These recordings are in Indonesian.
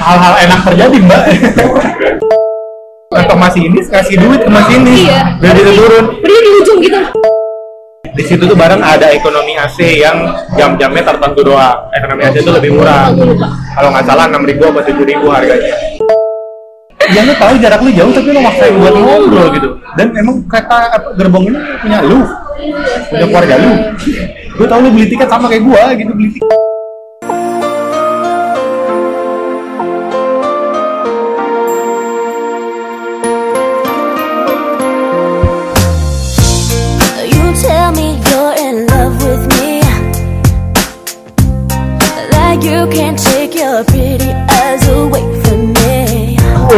hal-hal enak terjadi mbak. Untuk Mas ini kasih duit ke Mas ini. Iya. dia turun. Berdiri di ujung gitu. di situ tuh bareng ada ekonomi AC yang jam-jamnya tertentu doang. Ekonomi AC itu lebih murah. Kalau nggak salah enam ribu atau tujuh ribu harganya. Ya lu tahu jarak lu jauh tapi lu maksain buat ngobrol gitu. Dan emang kereta gerbong ini punya lu. Punya keluarga lu. Gue tau lu beli tiket sama kayak gua gitu beli tiket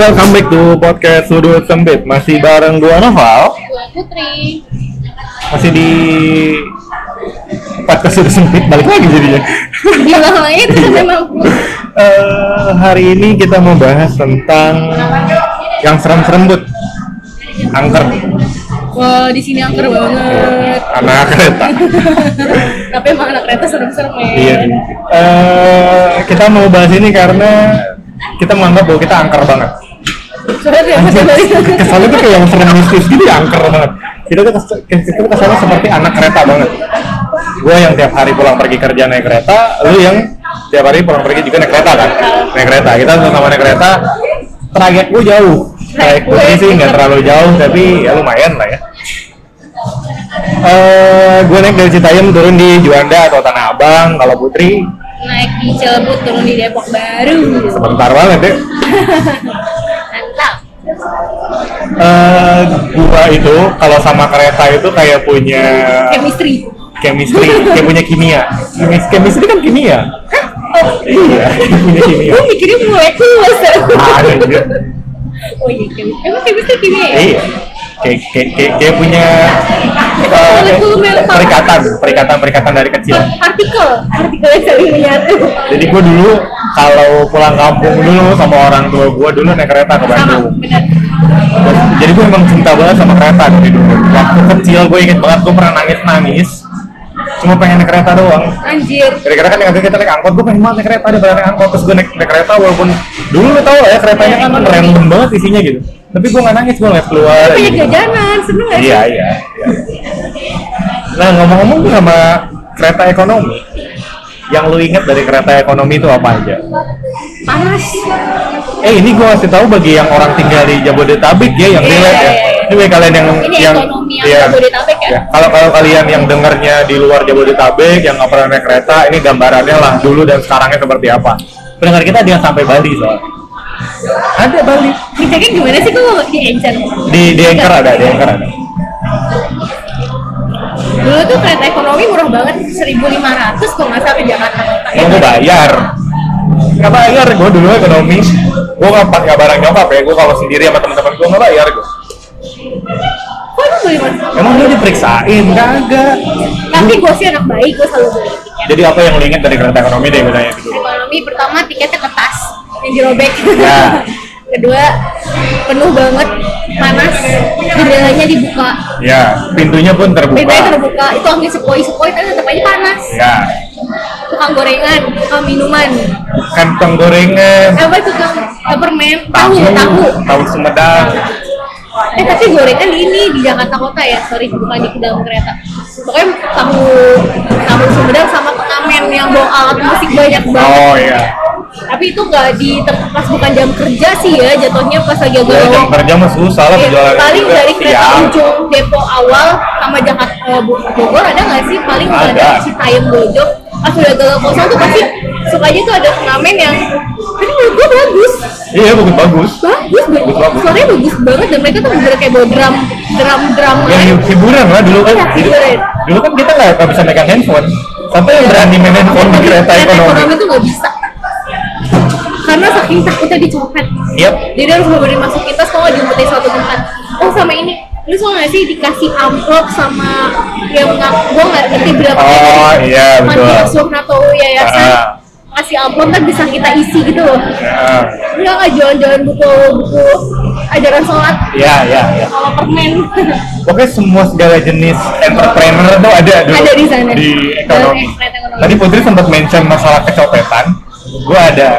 Welcome back to podcast Sudut Sempit Masih bareng dua novel Gua Putri. Masih di podcast Sudut Sempit Balik lagi jadinya Bilang itu memang Eh, Hari ini kita mau bahas tentang Yang serem-serem Bud Angker Wah, di sini angker banget. Anak kereta Tapi emang anak kereta serem-serem ya. Iya. Eh, kita mau bahas ini karena kita menganggap bahwa kita angker banget. Soalnya dia masih dari Kesannya tuh kayak yang serem mistis gitu ya angker banget. Kita tuh kes- kita kesannya seperti anak kereta banget. Gue yang tiap hari pulang pergi kerja naik kereta, lu yang tiap hari pulang pergi juga naik kereta kan? Naik kereta. Kita sama naik kereta. Trayek gue jauh. Trayek putri sih nggak terlalu jauh, tapi ya lumayan lah ya. Eh, gue naik dari Citayam turun di Juanda atau Tanah Abang. Kalau Putri naik di Cilebut turun di Depok baru. sebentar banget deh. Eh, gua itu kalau sama kereta itu kayak punya Chemistry. chemistry, kayak punya kimia. Chemis- Chemistry kan kimia. Iya, punya kimia. Gue mikirnya molekul Ada juga. Oh iya, chemistry. Emang chemistry kimia ya? Iya. Kayak, kayak, kayak, kayak punya eh, perikatan, perikatan, perikatan dari kecil. Partikel, partikel yang saling menyatu. Jadi gua dulu kalau pulang kampung dulu sama orang tua gua dulu naik kereta ke Bandung. jadi gue emang cinta banget sama kereta dari dulu waktu kecil gue inget banget gue pernah nangis nangis cuma pengen naik kereta doang Anjir. gara-gara kan yang kita naik angkot gue pengen banget naik kereta daripada naik angkot terus gue naik, naik kereta walaupun dulu lo tau lah ya keretanya kan random banget isinya gitu tapi gue nggak nangis gue ngeliat keluar Banyak gitu. jajanan, seneng gak sih? iya iya iya. nah ngomong-ngomong sama kereta ekonomi yang lu inget dari kereta ekonomi itu apa aja? Panas. Eh ini gue kasih tahu bagi yang orang tinggal di Jabodetabek ya yang Iya, relate ya. Ini bagi kalian yang Ini yang ekonomi yang iya. Jabodetabek ya? Kalau kalau kalian yang dengarnya di luar Jabodetabek yang nggak pernah naik kereta, ini gambarannya lah dulu dan sekarangnya seperti apa. Pendengar kita dia sampai Bali soalnya. Ada Bali. Diceknya gimana sih kok di Encer? Di di Anchor ada, di Anchor ada. Dulu tuh kereta ekonomi murah banget, 1.500 kalau nggak ke Jakarta. Kalau gue bayar. Nggak bayar, gue dulu ekonomi. Gue nggak nggak barang nyokap ya, gue kalau sendiri sama teman-teman gue nggak bayar gue. Kok emang beli mas? Emang lu diperiksain? Kagak. Tapi gue sih anak baik, gue selalu beli tiket. Jadi apa yang lu inget dari kereta ekonomi deh gue tanya dulu. Ekonomi pertama tiketnya kertas yang dirobek. Ya. Kedua penuh banget, panas, jendelanya dibuka, Ya, pintunya pun terbuka. pintunya terbuka, itu angin sepoi-sepoi tapi tetap aja panas. Ya, Tukang gorengan, tukang minuman, kantong gorengan, apa tukang permen, tahu, tahu. tahu Sumedang. Eh tapi gorengan ini di Jakarta Kota ya, sorry bukan di dalam kereta. Pokoknya tahu tahu Sumedang sama pengamen yang bawa alat musik banyak banget. Oh iya. Tapi itu nggak di pas bukan jam kerja sih ya, jatuhnya pas lagi agak Ya, jam kerja mah susah lah Iya, berjualan. paling juga. dari kereta Siang. ujung depo awal sama Jakarta eh, Bogor ada nggak sih? Paling ada Ada. Citayam Bojong. Pas udah gagal kosong tuh pasti suka aja tuh ada pengamen yang ini menurut gua bagus Iya, bagus bagus. bagus bagus bagus. suaranya bagus banget dan mereka tuh bener kayak bawa drum drum drum Yang hiburan lah dulu kan. Jadi, hiburan. dulu kan kita nggak bisa megang handphone. Sampai yang berani main handphone di kereta ekonomi. tuh nggak bisa karena saking takutnya dicopet Yap. jadi harus bener masukin tas kalau nggak dijumpetin suatu tempat oh sama ini lu tau gak sih dikasih amplop sama yang nggak gua nggak ngerti berapa Oh iya betul. asuhan atau yayasan Ah. kasih amplop kan bisa kita isi gitu loh Ya, enggak nggak jualan-jualan buku buku ajaran sholat ya, ya. ya. sama permen Pokoknya semua segala jenis entrepreneur tuh ada dulu Ada di sana. di ekonomi. Ekonomi. Tadi Putri sempat mention masalah kecopetan. Gue ada.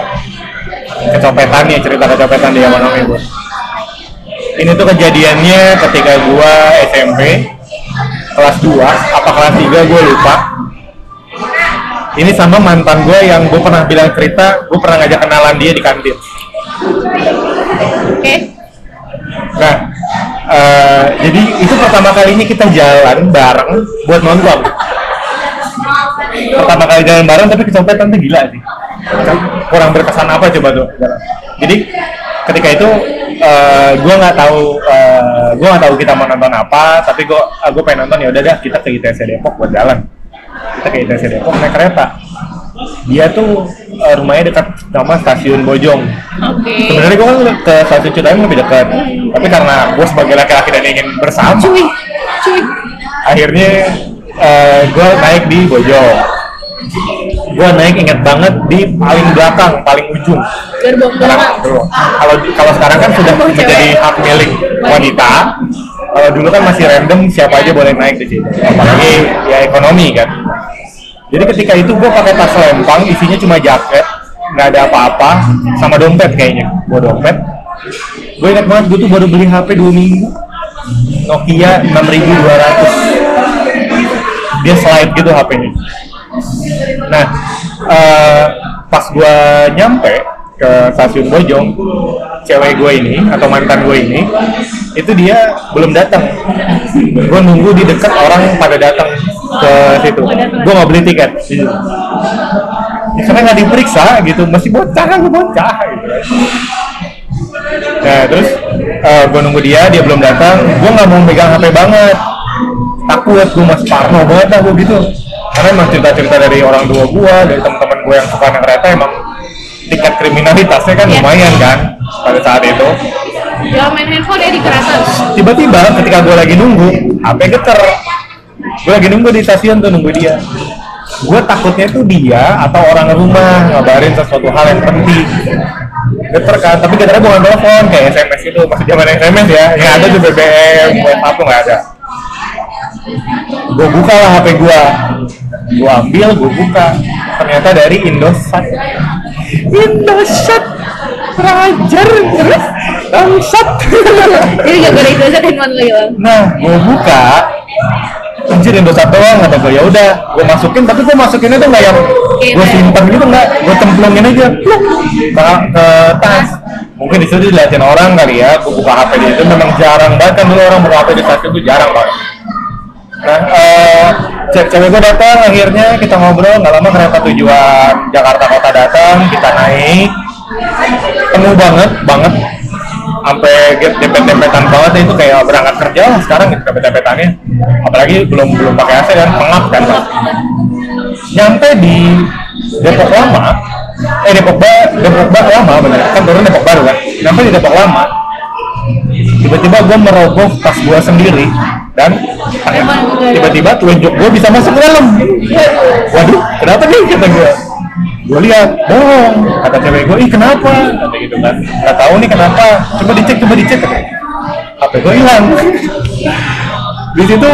kecopetannya cerita kecopetan di Om Ibu ini tuh kejadiannya ketika gua SMP kelas 2 apa kelas 3 gue lupa. Ini sama mantan gue yang gue pernah bilang cerita gue pernah ngajak kenalan dia di kantin. Oke. nah eh, jadi itu pertama kalinya kita jalan bareng buat nonton. Pertama kali jalan bareng tapi kecopetan tuh gila sih. Kurang berkesan apa coba tuh? Jadi ketika itu eh, gue nggak tahu eh, gue nggak tahu kita mau nonton apa tapi gue gue pengen nonton ya udah dah kita ke ITC Depok buat jalan kita ke ITC Depok naik kereta dia tuh eh, rumahnya dekat sama stasiun Bojong Oke. sebenarnya gue kan ke stasiun Cidaem lebih dekat tapi karena gue sebagai laki-laki dan ingin bersama Cuy, cuy. akhirnya gue naik di Bojong gue naik inget banget di paling belakang paling ujung. Gerbong doang. dulu, kalau kalau sekarang kan sudah menjadi hak milik wanita. Kalau dulu kan masih random siapa aja boleh naik di situ. Apalagi ya ekonomi kan. Jadi ketika itu gue pakai tas lempang isinya cuma jaket nggak ada apa-apa sama dompet kayaknya. Gue dompet. Gue ingat banget gue tuh baru beli HP dua minggu. Nokia 6200 dia slide gitu HP-nya nah eh, pas gue nyampe ke stasiun Bojong cewek gue ini atau mantan gue ini itu dia belum datang. Gue nunggu di dekat orang pada datang ke situ. Gue nggak beli tiket. Ya, karena nggak diperiksa gitu masih bocah kan bocah gitu. Nah terus gue nunggu dia dia belum datang. Gue nggak mau megang HP banget takut gue masih parno banget lah gue gitu. Karena emang cerita-cerita dari orang tua gue dari teman-teman gue yang suka naik kereta emang tingkat kriminalitasnya kan Iya. lumayan kan pada saat itu. Jangan main handphone ya di kereta. tiba-tiba ketika gue lagi nunggu HP geter. Gue lagi nunggu di stasiun tuh nunggu dia. Gue takutnya tuh dia atau orang rumah ngabarin sesuatu hal yang penting. Geter kan tapi geternya bukan telepon kayak SMS itu. Masih zaman SMS ya. Yang ada tuh BBM WhatsApp tuh nggak ada gue buka lah HP gue gue ambil gue buka. Ternyata dari Indosat. Indosat. Rajar terus. Bangsat. Jadi gak gara itu aja handphone lo hilang. Nah, gue buka, anjir Indosat doang kata gue. Ya udah, gue masukin, tapi gue masukinnya tuh nggak yang gue simpan gitu nggak, gue cemplungin aja. Ke, ke tas. Mungkin di situ dilihatin orang kali ya, gue buka HP di situ. Memang jarang banget kan dulu orang buka HP di stasiun tuh jarang banget. Nah, eh, cek cewek gue datang, akhirnya kita ngobrol, nggak lama kereta tujuan Jakarta Kota datang, kita naik, penuh banget, banget, sampai dempet-dempetan banget itu kayak berangkat kerja lah sekarang gitu dempet-dempetannya. Apalagi belum belum pakai AC kan pengap kan Pak. nyampe di Depok Lama eh Depok ba Depok ba Lama bener kan turun Depok Baru kan. Nyampe di Depok Lama tiba-tiba gue merogoh tas gue sendiri dan tiba-tiba telunjuk gue bisa masuk ke dalam. Waduh kenapa nih? Kata gue gue lihat dong kata cewek gue ih kenapa? Kata gitu kan. Nggak tahu nih kenapa. Coba dicek coba dicek katanya HP gue hilang. Di situ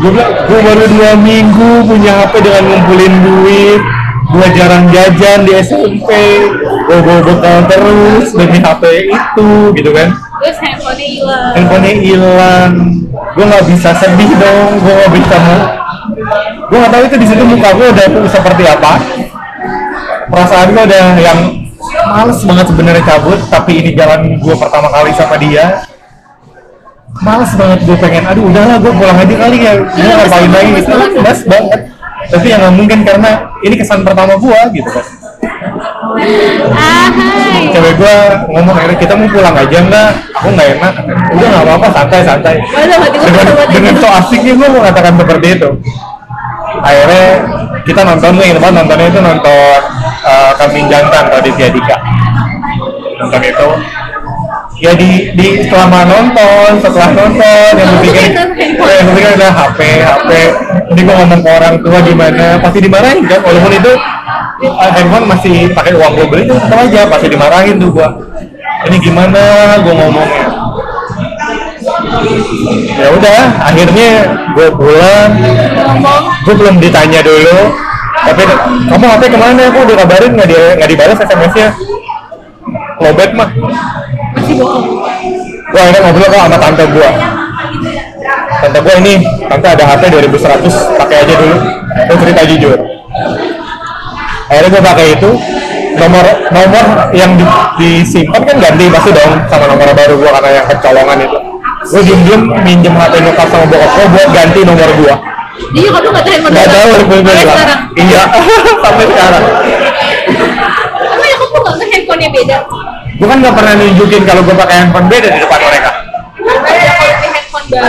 gue bilang gue baru dua minggu punya HP dengan ngumpulin duit gue jarang jajan di SMP gue bawa bekal terus demi HP itu gitu kan Terus handphonenya hilang. handphonenya hilang. Gue nggak bisa sedih dong. Gue nggak bisa mau gue nggak tahu itu di situ muka gue udah seperti apa. Perasaan gue udah yang males banget sebenarnya cabut tapi ini jalan gue pertama kali sama dia. Males banget gue pengen aduh udahlah gue pulang aja kali ya. Gue ngapain lagi? gitu males banget. Tapi yang nggak mungkin karena ini kesan pertama gue gitu kan Ah, hai. cewek gue ngomong akhirnya kita mau pulang aja enggak aku nggak enak. Udah nggak apa-apa santai santai. Dengan dengan so asiknya gue mengatakan seperti itu. Akhirnya kita nonton gue ingat banget nontonnya itu nonton uh, kambing jantan Raditya Dika nonton itu. Ya di di selama nonton setelah nonton yang ya, yang pikir adalah HP HP. Ini gue ngomong ke orang tua gimana pasti dimarahin kan? Walaupun itu uh, handphone masih pakai uang gue beli tetap aja pasti dimarahin tuh gua. Ini gimana? Gue ngomongnya. Ya udah akhirnya gue pulang. Gue belum ditanya dulu. Tapi kamu HP ke mana? Kok dikabarin nggak di nggak dibalas SMS nya lobet mah. Masih bohong gua akhirnya ngobrol kok sama tante gua. Tante gua ini tante ada HP 2100 pakai aja dulu. Gua cerita jujur akhirnya gua pakai itu. Nomor nomor yang di, disimpan kan ganti pasti dong sama nomor baru gua karena yang kecolongan itu. Gua diem diem minjem HP nyokap sama bokap gua buat ganti nomor gua. Jadi kamu nggak tahu nggak tahu gue Sampai sekarang. iya sampai sekarang. Emang ya kamu nggak handphonenya beda? gua kan nggak pernah nunjukin kalau gua pakai handphone beda di depan mereka. Handphone baru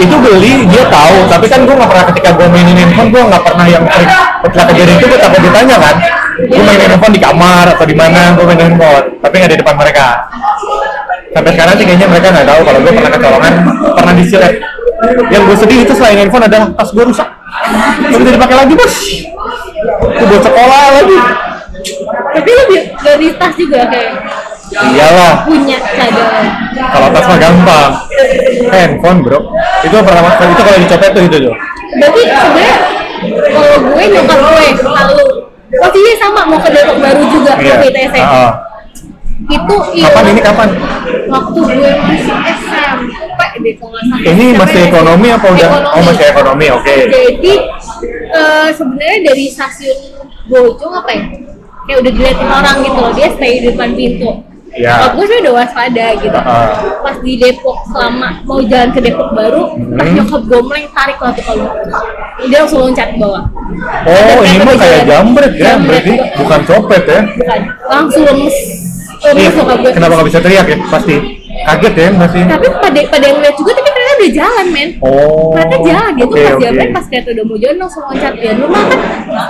itu beli dia tahu. Tapi kan gue nggak pernah ketika gue mainin handphone gue nggak pernah yang sering setelah kejadian itu gue takut ditanya kan. Gue mainin handphone di kamar atau di mana gue mainin handphone. Tapi nggak di depan mereka. Sampai sekarang sih kayaknya mereka nggak tahu kalau gue pernah kecolongan pernah disilet. Yang gue sedih itu selain handphone adalah tas gue rusak. Nggak bisa dipakai lagi bos. Itu buat sekolah lagi. Tapi lu bi- dari tas juga kayak iyalah. Punya cadangan kalau tas mah gampang. Handphone bro. Itu pertama kali itu kalau dicopet tuh itu tuh Berarti sebenarnya kalau gue nyokap gue lalu posisinya sama mau ke Depok baru juga ke iya BTS Ah, ah. itu kapan ini kapan? Waktu gue masih SMP deh kalau nggak salah. Ini masih ekonomi apa udah? Oh masih ekonomi, oke. jadi eh, sebenarnya dari stasiun Bojong apa ya? Kayak udah diliatin orang gitu loh dia stay di depan pintu Iya. Nyokap gue sih udah waspada gitu Heeh. pas di Depok selama mau jalan ke Depok baru pas Hmm. nyokap gue mulai tarik lah tuh kalau dia langsung loncat ke bawah Oh ini mah kayak jambret ya, Jambret. berarti bukan copet ya? bukan langsung lemes Iya. lemes nyokap gue Kenapa nggak bisa teriak ya? Pasti kaget ya masih. tapi pada pada yang lihat juga tapi udah jalan men. Oh. ternyata jalan dia tuh pas oke. jalan pas ternyata udah mau jalan langsung loncat. Ya rumah kan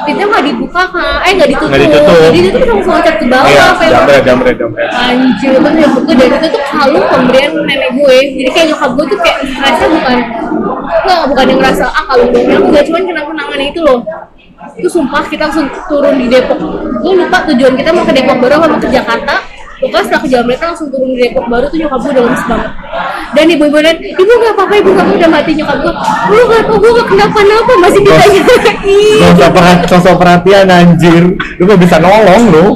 pintunya nggak dibuka kan eh nggak ditutup. Nggak ditutup. jadi dia tuh langsung loncat ke bawah Iya, apa ya anjir terus nyokap gue dari itu tuh kalung pemberian nenek gue. Jadi kayak nyokap gue tuh kayak stresnya bukan nggak bukan yang ngerasa ah kalung dong yang enggak cuman kenapa kenangan itu loh. Itu sumpah kita langsung turun di Depok. Gue lupa tujuan kita mau ke Depok baru mau ke Jakarta pokoknya setelah ke Jamret langsung turun di Depok baru tuh nyokap gue udah lemes banget. Dan ibu-ibu dan ibu gak apa-apa ibu gak apa udah mati nyokap gue lu gak tau gue gak kenapa-napa masih ditanya. Sosok perhatian, sosok perhatian anjir. Lu kok bisa nolong lu?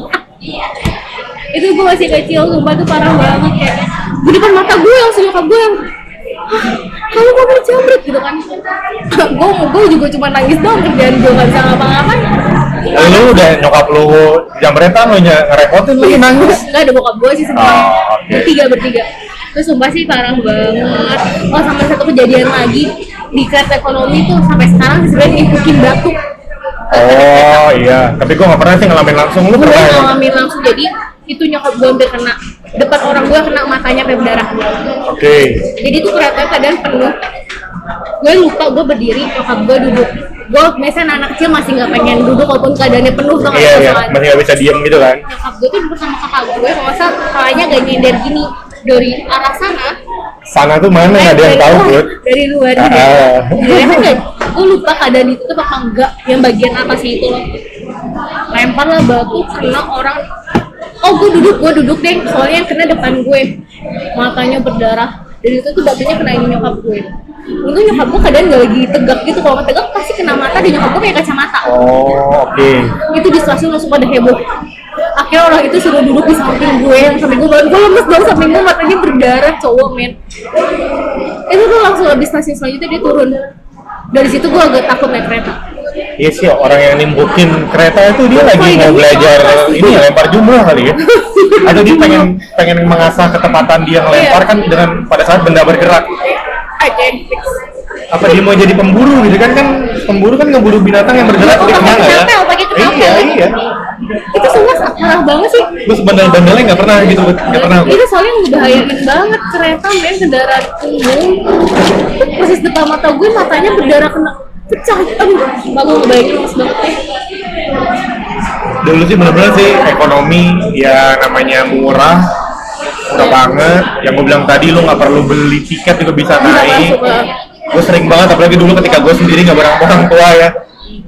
itu gue masih kecil sumpah tuh parah banget kayak di depan mata gue langsung nyokap gue yang "Hah, kamu mau jambret gitu kan. Gue gue juga cuma nangis doang kerjaan gue gak bisa ngapa-ngapain Lu udah nyokap lu jambretan lu ny- ngerepotin lagi nangis. Enggak ada bokap gue sih sebenarnya. Oh, oke. Bertiga bertiga. Terus sumpah sih parah banget. Oh sama satu kejadian lagi di kereta ekonomi tuh sampai sekarang sih sebenarnya ngikutin batu. Oh iya, tapi gua nggak pernah sih ngalamin langsung. Lu Gue pernah? ya? ngalamin langsung jadi itu nyokap gue hampir kena depan orang gue kena matanya sampai berdarah. Oke. Jadi tuh kereta keadaan penuh. Gue lupa gue berdiri, nyokap gue duduk. Gue biasanya anak kecil masih nggak pengen duduk walaupun keadaannya penuh tuh Iya iya, masih nggak bisa diem gitu kan? nyokap gue tuh duduk sama kakak gue kalau salah kepalanya agak nyender gini. Dari arah sana Sana tuh mana? Nggak ada yang dari tahu, Bud. dari luar Ah. gitu Jadi kan gue lupa keadaan itu tuh apa enggak yang bagian atasnya itu loh. Lempar lah batu kena orang. Oh gue duduk gue duduk deh. Soalnya yang kena depan gue. Matanya berdarah dan itu tuh batunya kena ini nyokap gue. Untung nyokap gue keadaan gak lagi tegak gitu. Kalau tegak pasti kena mata dan nyokap gue pakai kacamata. Oh, oke. itu di stasiun langsung pada heboh. Akhirnya orang itu suruh duduk di samping gue yang samping gue gue lemes dong samping gue matanya berdarah cowok men. Itu tuh langsung habis stasiun selanjutnya dia turun. Dari situ gue agak takut naik kereta Iya sih, orang yang nimbukin kereta itu dia lagi iya, mau iya. belajar ini ya, lempar jumlah kali ya. Atau dia pengen pengen mengasah ketepatan dia ngelempar Iya. kan dengan pada saat benda bergerak. Apa dia mau jadi pemburu gitu kan kan pemburu kan ngeburu binatang yang bergerak di ke mana ya? pakai ketapel. Iya iya. itu semua parah banget sih Terus bandel-bandelnya nggak pernah gitu, nggak pernah. itu soalnya ngebahayain banget kereta men kendaraan umum persis depan mata gue matanya berdarah kena pecah. Aduh malu ngebayangin lemes banget. Deh dulu sih bener-bener sih ekonomi ya namanya murah murah banget. Yang gue bilang tadi lu nggak perlu beli tiket juga bisa Bisa naik. gue sering banget apalagi dulu ketika gue sendiri nggak bareng orang tua ya.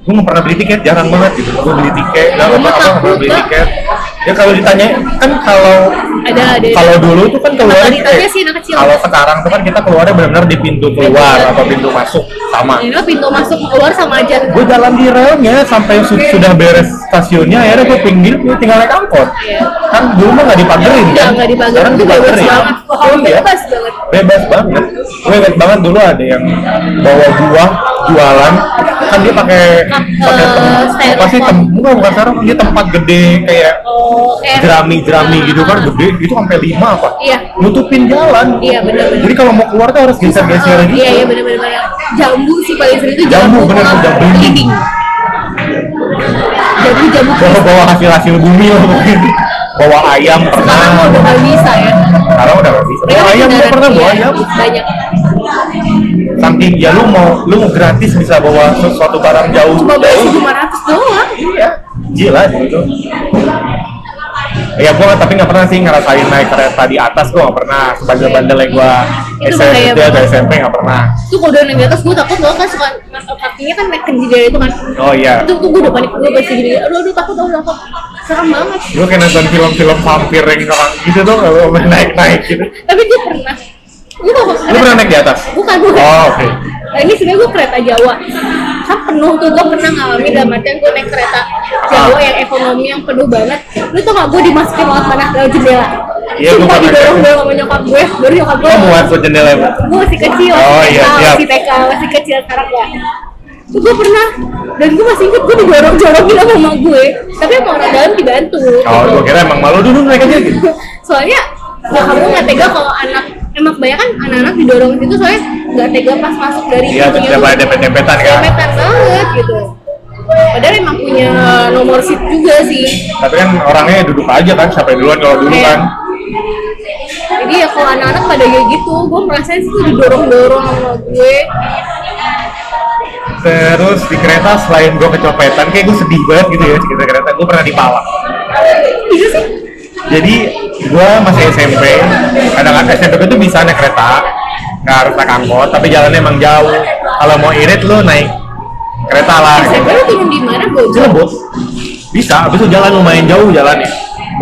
Gue nggak pernah beli tiket jarang banget gitu. Gue beli tiket nggak pernah beli takut, tiket ya kalau ditanya kan kalau ada ada kalau dulu tuh kan keluar Mentalitasnya sih anak kecil. kalau sekarang tuh kan kita keluarnya benar-benar di pintu keluar Iya. atau pintu masuk sama ini pintu masuk keluar sama aja gue jalan di relnya sampai su- sudah beres stasiunnya akhirnya gue pinggir gue tinggal naik angkot Iya. karena kan dulu mah nggak dipagerin Enggak, kan dipagerin. sekarang bebas dipagerin banget. oh iya Bebas banget. bebas banget gue banget dulu ada yang bawa buah jualan kan dia pakai pakai eh, tem- apa sih tem bukan bukan styrofoam, dia tempat gede kayak Oh, jerami jerami gitu kan gede itu sampai lima apa Iya. nutupin jalan Iya, benar-benar. jadi kalau mau keluar tuh harus geser geser Ah, gitu Iya iya benar benar benar. Jambu sih paling sering itu Jambu, jambu, sama jambu. belimbing. Jambu jambu bawa bawa hasil hasil bumi lah mungkin bawa ayam sekarang pernah udah nggak bisa ya. sekarang udah nggak bisa bawa ayam pernah bawa ayam banyak. Saking ya lu mau lu mau gratis bisa bawa sesuatu barang jauh Cuma bayar lima ratus doang. iya gila gitu ya gua tapi nggak pernah sih ngerasain naik kereta di atas gua nggak pernah sebandel-bandel yang gua Itu SMP banget. SMP nggak pernah Tuh kalau udah naik di atas gue takut loh kan suka kakinya kan naik ke jendela itu kan. oh iya Itu tuh gue udah panik gue pasti gini. Aduh aduh takut aduh takut. Serem banget. gua kayak nonton film-film vampir yang orang gitu tuh kalau naik-naik gitu Tapi gue pernah. Gue mau lu pernah naik di atas? Bukan bukan. oh oke. Nah ini sebenarnya gue kereta Jawa. Kan penuh tuh gue pernah ngalamin dalam artian gue naik kereta Jawa yang ekonomi yang penuh banget. Lu tau gak gue dimasukin lewat mana? Lewat jendela. Iya, gue pernah didorong dorong sama nyokap gue baru nyokap gue kamu muat buat jendela bu gue masih kecil Oh, iya, TK, masih TK masih kecil sekarang ya. Tuh gue pernah. Dan gue masih inget gue didorong dorongin sama mama gue. Tapi sama orang dalam dibantu oh gua kira emang malu dulu naik aja gitu. Soalnya ya kamu nggak tega kalau anak emang kebanyakan anak-anak didorong situ soalnya nggak tega pas masuk dari iya terus udah pada dempet-dempetan kan Demetan banget gitu padahal emang punya nomor seat juga sih tapi kan orangnya duduk aja kan sampai duluan kalau dulu Iya. kan jadi ya kalau anak-anak pada kayak gitu gue merasain sih tuh didorong-dorong sama gue Terus di kereta selain gue kecopetan, kayak gue sedih banget gitu ya cerita kereta. Gue pernah dipalak. iya sih Jadi gue masih SMP. Kadang-kadang SMP tuh bisa naik kereta, nggak harus naik angkot, tapi jalannya emang jauh. Kalau mau irit lu naik kereta lah. SMP lu turun di mana gue Cilebut bisa, abis itu jalan lumayan jauh jalannya.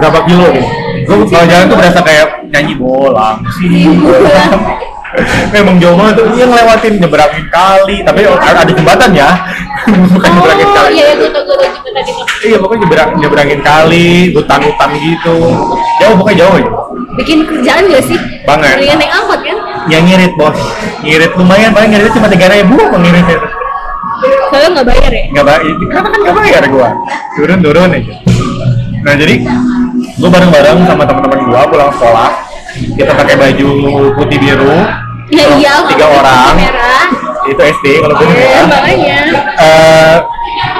Berapa kilo gitu. Gue kalau jalan tuh berasa kayak nyanyi bolang bolang. Memang jauh banget tuh, dia ngelewatin nyeberangin kali, tapi ada ada jembatan ya, bukan nyeberangin oh kali. iya iya juga tadi Iya pokoknya nyeberang, nyeberangin kali, hutan-hutan gitu. Jauh pokoknya jauh bikin kerjaan gak sih Banget. Mendingan naik angkot kan Yang ngirit bos, ngirit lumayan paling ngirit cuma tiga ribu pengirit itu. soalnya nggak bayar ya Nggak bayar, karena kan nggak bayar gua. Turun-turun aja. Nah jadi gua bareng-bareng sama teman-teman gua pulang sekolah. Kita pakai baju putih biru. ya iya Tiga orang. merah Itu SD kalau gue Eh, ya. makanya Eh,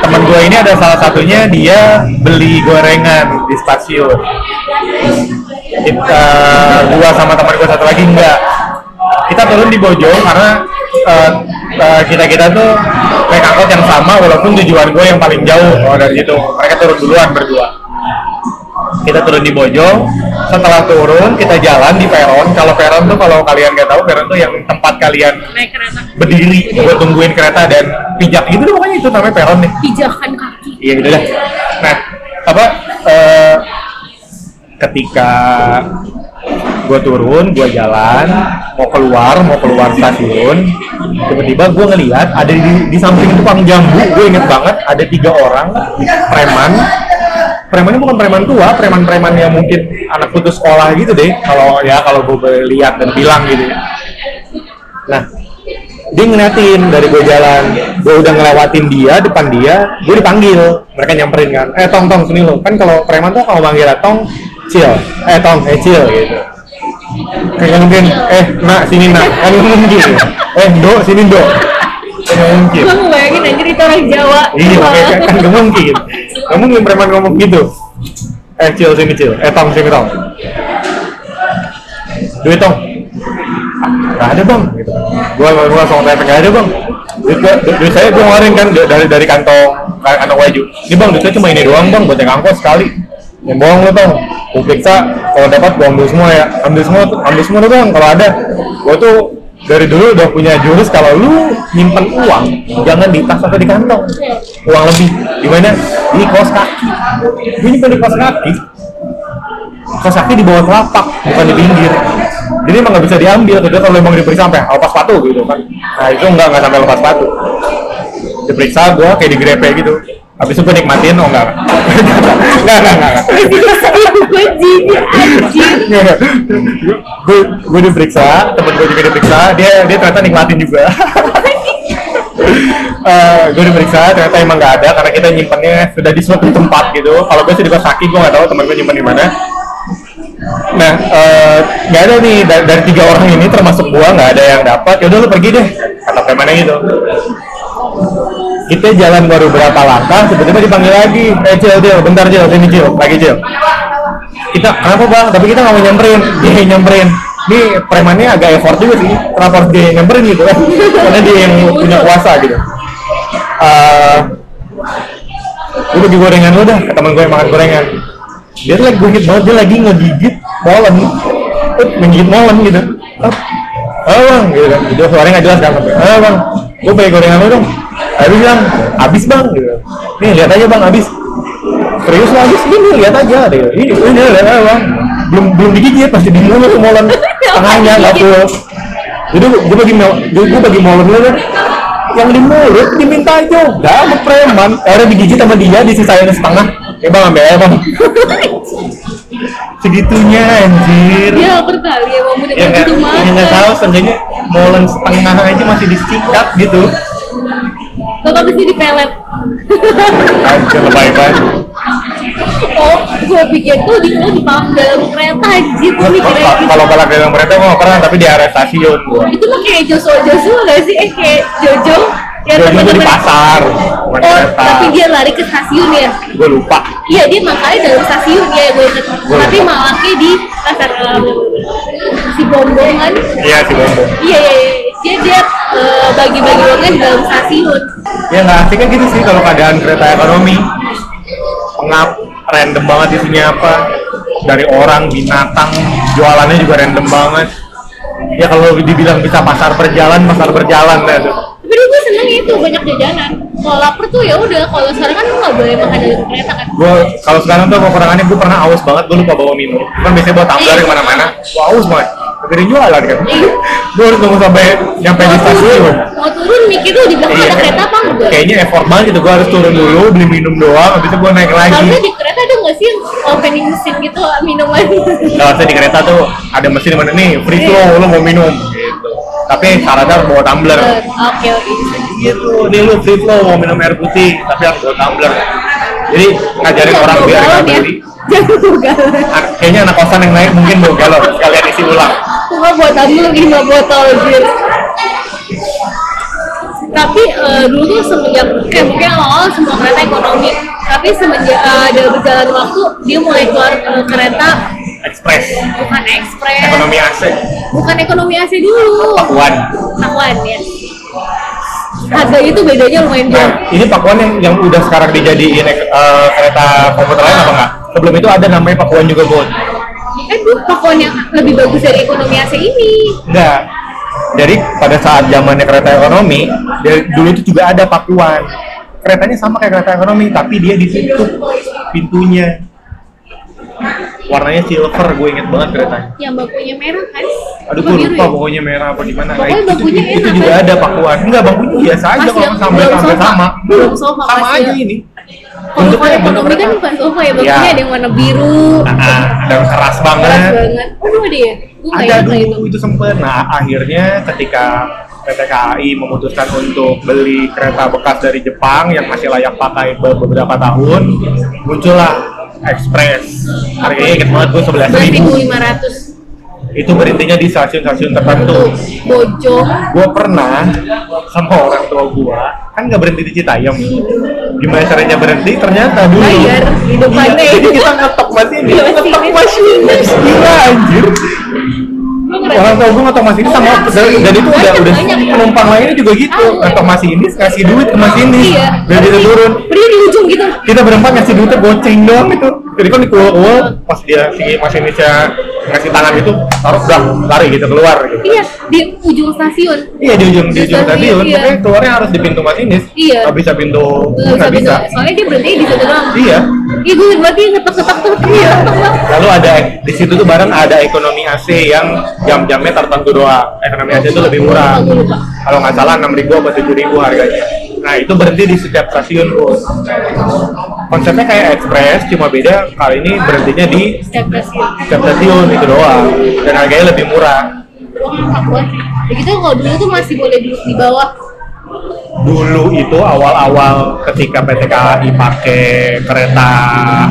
teman gue ini ada salah satunya dia beli gorengan di stasiun. Kita, gua sama teman gue satu lagi enggak. Kita turun di Bojong karena kita kita tuh naik angkot yang sama walaupun tujuan gue yang paling jauh kalau dari situ. Mereka turun duluan berdua. Kita turun di Bojong. Setelah turun kita jalan di peron. Kalau peron tuh kalau kalian nggak tahu peron tuh yang tempat kalian naik kereta. berdiri buat tungguin kereta dan pijak. Gitu deh pokoknya itu namanya peron nih pijakan kaki. Iya gitu dah nah apa eh, ketika gue turun gue jalan mau keluar mau keluar stasiun tiba-tiba gue ngeliat ada di, di samping tukang jambu. Gue inget banget ada tiga orang preman premannya bukan preman tua preman-preman yang mungkin anak putus sekolah gitu deh. Kalau ya kalau gue lihat dan bilang gitu ya. Nah, dia ngeliatin dari gue jalan, gue udah ngelewatin dia, depan dia, gue dipanggil, mereka nyamperin kan, eh tong tong sini lo, kan kalau preman tuh kalau manggil tong, cil, eh tong, eh cil gitu. Kayak mungkin, eh nak sini nak, kan mungkin, eh do sini do, nggak mungkin. gue ngebayangin anjir itu orang Jawa. Iya, kan nggak mungkin, nggak mungkin preman ngomong gitu. Eh cil sini cil, eh tong sini tong. Duit tong, nggak ada bang. Gitu. Gua gua, langsung tanya nggak ada bang. Duit, gua, duit, saya gua ngeluarin kan da- dari dari kantong kantong baju ini bang duitnya cuma ini doang bang buat naik angkot sekali. Yang bohong lu bang. Gua periksa kalau dapat gua ambil semua ya. Ambil semua ambil semua tuh bang kalau ada. Gua tuh dari dulu udah punya jurus kalau lu nyimpen uang jangan di tas atau di kantong. Uang lebih. Di mana di kaos kaki. Gue nyimpen di kaos kaki kaos kaki di bawah telapak bukan di pinggir. Jadi emang nggak bisa diambil kedua kalau emang diperiksa sampai lepas sepatu gitu kan. Nah itu nggak nggak sampai lepas sepatu. Diperiksa gua kayak digrepe gitu. Habis itu gue nikmatin oh enggak enggak enggak enggak enggak gue gue diperiksa temen gue juga diperiksa. Dia dia ternyata nikmatin juga. Eh, gue diperiksa ternyata emang nggak ada karena kita nyimpannya sudah di suatu tempat gitu. Kalau gue sih di kaki gue nggak tahu temen gue nyimpan di mana. Nah eh, nggak ada nih dari, dari tiga orang ini termasuk gua nggak ada yang dapat yaudah lu pergi deh kata premannya gitu. Kita jalan baru berapa langkah tiba-tiba dipanggil lagi. Eh Cil Cil bentar Cil sini Cil. Lagi Cil kita kenapa bang? Tapi kita nggak mau nyamperin. Dia yang nyamperin. Ini premannya agak effort juga sih. Kenapa dia yang nyamperin gitu? Kan karena dia yang punya kuasa gitu. Eh gue bagi gorengan lu dah. Temen gue yang makan gorengan. Dia tuh lagi gue inget banget. Dia lagi ngegigit molen. Eh, menggigit molen gitu. Oh, bang gitu kan. Itu suaranya nggak jelas kan oh bang gue bagi gorengan lu dong. Habis bang. Habis bang gitu. Nih lihat aja bang habis serius lah habis ini lihat aja deh ini. Ini lihat aja bang. Belum belum digigit pasti di mulut molen. Tangannya nggak full. Jadi gue bagi gue gue bagi molen lu deh. Yang di mulut diminta juga sama preman. Orang digigit sama dia disisain setengah. Ya bang ambil aja bang. Segitunya anjir. Dia berkali ya mau punya ya nggak begitu ya nggak tahu seenggaknya molen setengah aja masih disikat gitu. Kalau ini dipelet anjir lebay banget oh gue pikir tuh di di dalam kereta anjir. Gue mikirnya Ka- gitu. kalau balap dalam kereta gue nggak pernah tapi di area stasiun gua. Itu mah kayak Joshua Joshua gak sih? Eh kayak Jojo. Ya Jojo tuh di teman-teman- pasar oh kereta. tapi dia lari ke stasiun ya? Gue lupa. Iya dia makanya dalam stasiun ya gue inget tapi lupa. malaknya di pasar eh, si bombong kan? Iya si bombo iya iya iya. Dia dia eh, bagi-bagi uangnya di dalam stasiun. Ya nggak asik kan gitu sih kalau keadaan kereta ekonomi. Pengap random banget isinya apa. Dari orang binatang jualannya juga random banget. Ya kalau dibilang bisa pasar berjalan pasar berjalan ya tuh. Tapi dulu gue seneng itu banyak jajanan. Kalau lapar tuh ya udah. Kalau sekarang kan lu nggak boleh makan dalam kereta kan. Gue kalau sekarang tuh kekurangannya gue pernah aus banget. Gue lupa bawa minum. Kan biasanya bawa tumbler Iya. ke mana-mana gue aus banget Gede jualan kan Iya. gue harus tunggu sampai nyampe di stasiun mau turun mikir tuh di belakang Iya. ada kereta apa enggak kayaknya effort banget gitu gue harus turun dulu beli minum doang habis itu gue naik lagi Harusnya di kereta ada nggak sih yang opening mesin gitu minuman? Kalau harusnya di kereta tuh ada mesin mana nih free flow lo mau minum gitu tapi syaratnya harus bawa tumbler Oke oke. gitu nih lu free flow mau minum air putih tapi harus bawa tumbler jadi ngajarin Jangan orang biar nggak ya. beli Jangan bawa galon. An- kayaknya anak kosan yang naik mungkin bawa galon sekalian isi ulang Cuma buat tumbler lima botol bir. Tapi eh, dulu semenjak kayak mungkin awal semua kereta ekonomi. Tapi semenjak eh, ada berjalan waktu dia mulai keluar eh, kereta ekspres bukan ekspres, ekonomi AC bukan ekonomi AC dulu. Pakuan Takuan ya. Harga itu bedanya lumayan jauh. nah ini Pakuan yang yang udah sekarang dijadiin eh, kereta komuter lain apa enggak sebelum itu ada namanya Pakuan juga bun kan dulu pakaian yang lebih bagus dari ekonomi AC ini. Enggak jadi pada saat zamannya kereta ekonomi dulu itu juga ada Pakuan. Keretanya sama kayak kereta ekonomi tapi dia ditutup pintunya. Warnanya silver gue inget banget keretanya. Yang bakunya merah kan? Aduh gue lupa ya? pokoknya merah apa gimana. Nah, Pokoknya itu, itu, itu enak, juga kan? ada pakuan. Enggak bangkunya biasa aja kalau sampai sampai sama. Belum sama Mas, aja ini kalau Bentuknya- ekonomi kan bentuknya- bukan sofa ya Iya. bakunya ada yang warna biru. Nah, ah, ada yang keras banget keras banget. oh ada ya? Gue ada dulu itu. itu. sempet. Nah akhirnya ketika PT KAI memutuskan untuk beli kereta bekas dari Jepang yang masih layak pakai be- beberapa tahun muncullah Express. Harganya inget banget gue sebelas ribu. Lima ratus itu berhentinya di stasiun-stasiun tertentu. Bojong. Gue pernah sama orang tua gue kan nggak berhenti di Citayam. Gimana caranya berhenti? Ternyata dulu. Bayar di depannya. iya, jadi kita ngetok Iya, ngetok masinis. masinis gila anjir orang tua gue ngetok masinis sama dan, dan itu udah udah banyak. penumpang lainnya juga gitu Tahu. ngetok masinis ngasih duit ke masinis iya dan kita turun berdiri di ujung gitu kita berempat ngasih duitnya goceng doang itu jadi kan di kuul pas dia si masinisnya ngasih tangan itu taruh udah lari gitu keluar gitu iya di ujung stasiun Iya di ujung di ujung stasiun, stasiun, iya. keluarnya harus di pintu masinis. Iya. Nggak bisa pintu, Nggak bisa. soalnya dia berhenti di situ doang Iya. Iya gue berarti ngetok-ngetok tuh Iya Lalu ada di situ tuh bareng ada ekonomi AC yang jam-jamnya tertentu doang. Ekonomi AC itu lebih murah. Kalau nggak salah enam ribu atau tujuh ribu harganya. Nah itu berhenti di setiap stasiun bos. konsepnya kayak ekspres cuma beda kali ini berhentinya di setiap stasiun setiap stasiun itu doang dan harganya lebih murah. Ya gitu kalau dulu tuh masih boleh duduk di bawah. Dulu itu awal-awal ketika PT KAI pakai kereta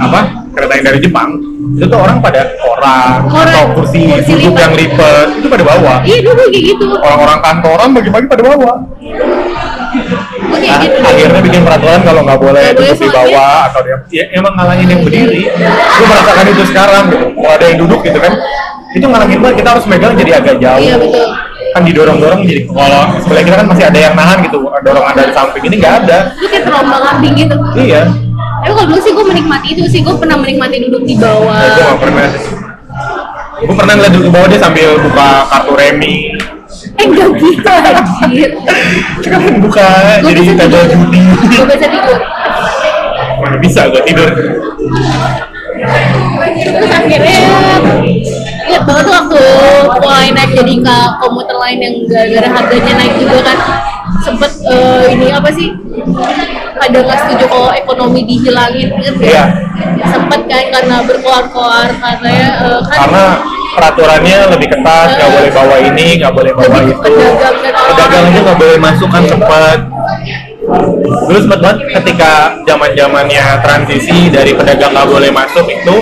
apa kereta yang dari Jepang itu tuh orang pada koran Koran, atau kursi, kursi duduk lipat. yang lipat itu pada bawah Iya dulu kayak gitu. orang-orang kantoran bagi-bagi pada kayak Nah, gitu. akhirnya bikin peraturan kalau nggak boleh boleh duduk di bawah atau dia ya, emang ngalangin yang berdiri. Gue merasakan itu sekarang gitu. Kalau ada yang duduk gitu kan itu ngalangin banget. Kita harus megang jadi agak jauh. Iya betul. Kan didorong-dorong jadi kalau sebelah kita kan masih ada yang nahan gitu dorongan dari samping ini nggak ada Itu kayak terombang ambing gitu. iya Tapi kalau dulu sih gue menikmati itu sih. Gue pernah menikmati duduk di bawah. nah, gue nggak pernah gue pernah ngeliat duduk di bawah dia sambil buka kartu remi Eh enggak gitu anjir. sekarang buka Gue jadi tabel tidur. judi Gue bisa tidur. mana bisa gue tidur Terus akhirnya ingat banget tuh waktu mulai naik jadi ke komuter lain yang gara-gara harganya naik juga kan sempet eh, ini apa sih pada nggak setuju kalau ekonomi dihilangin inget ya? Iya. sempet kan karena berkoar-koar katanya eh, kan karena peraturannya lebih ketat nggak boleh bawa ini nggak boleh bawa itu pedagang dan orang-orang. pedagang aja nggak boleh masuk kan sempat dulu sempat banget ketika zaman zamannya transisi dari pedagang nggak boleh masuk itu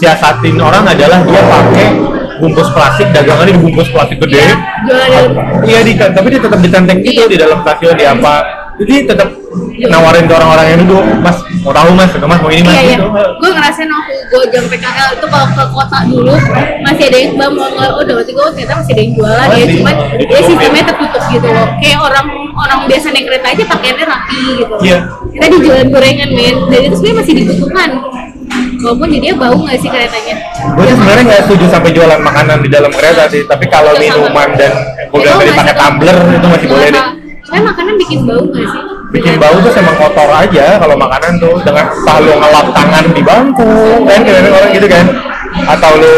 siasatin orang adalah dia pakai bungkus plastik dagangannya dibungkus plastik gede. Iya, iya di tapi dia tetap ditenteng gitu Iya. di dalam stasiun di apa. Jadi tetap nawarin ke orang-orang yang duduk mas mau tahu mas? Mas mau ini mas. Iya iya, gitu. Gue ngerasain waktu gue jam PKL itu kalau ke kota dulu masih ada yang bang mau nggak, oh udah berarti gue ternyata masih ada yang jualan ya, cuman dia sistemnya tertutup gitu loh. Kayak orang orang biasa naik kereta aja pakaiannya rapi gitu. Iya. Kita di jualan gorengan men, dan itu sebenarnya masih dibutuhkan. Walaupun jadinya bau nggak sih keretanya? gue sih sebenarnya nggak setuju sampai jualan makanan di dalam kereta sih tapi kalau minuman dan gue bilang tadi pakai tumbler itu masih boleh deh. Soalnya makanan bikin bau nggak sih? bikin bau tuh emang kotor aja kalau makanan tuh dengan selalu ngelap tangan di bangku kan kadang orang gitu kan. Atau lu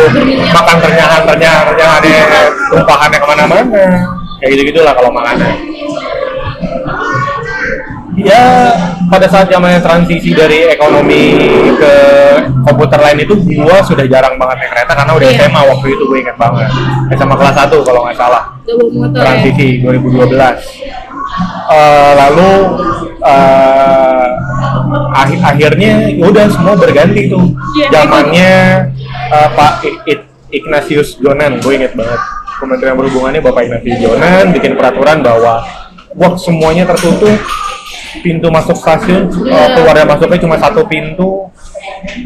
makan renyahan renyahan renyahannya tumpahannya ke mana-mana kayak gitu gitulah kalau makanan ya pada saat zamannya transisi dari ekonomi ke komputer lain itu gua sudah jarang banget naik kereta karena udah Iya. SMA waktu itu gue ingat banget. SMA kelas 1 kalau nggak salah. Motor ya. transisi 2012 Eh, lalu eh, akhir akhirnya ya udah semua berganti tuh. Iya, zamannya eh, Pak I- I- Ignatius Jonan gue inget banget. Kementerian Perhubungannya Bapak Ignatius Jonan bikin peraturan bahwa wah semuanya tertutup pintu masuk stasiun eh, Iya. keluar dan masuknya cuma satu pintu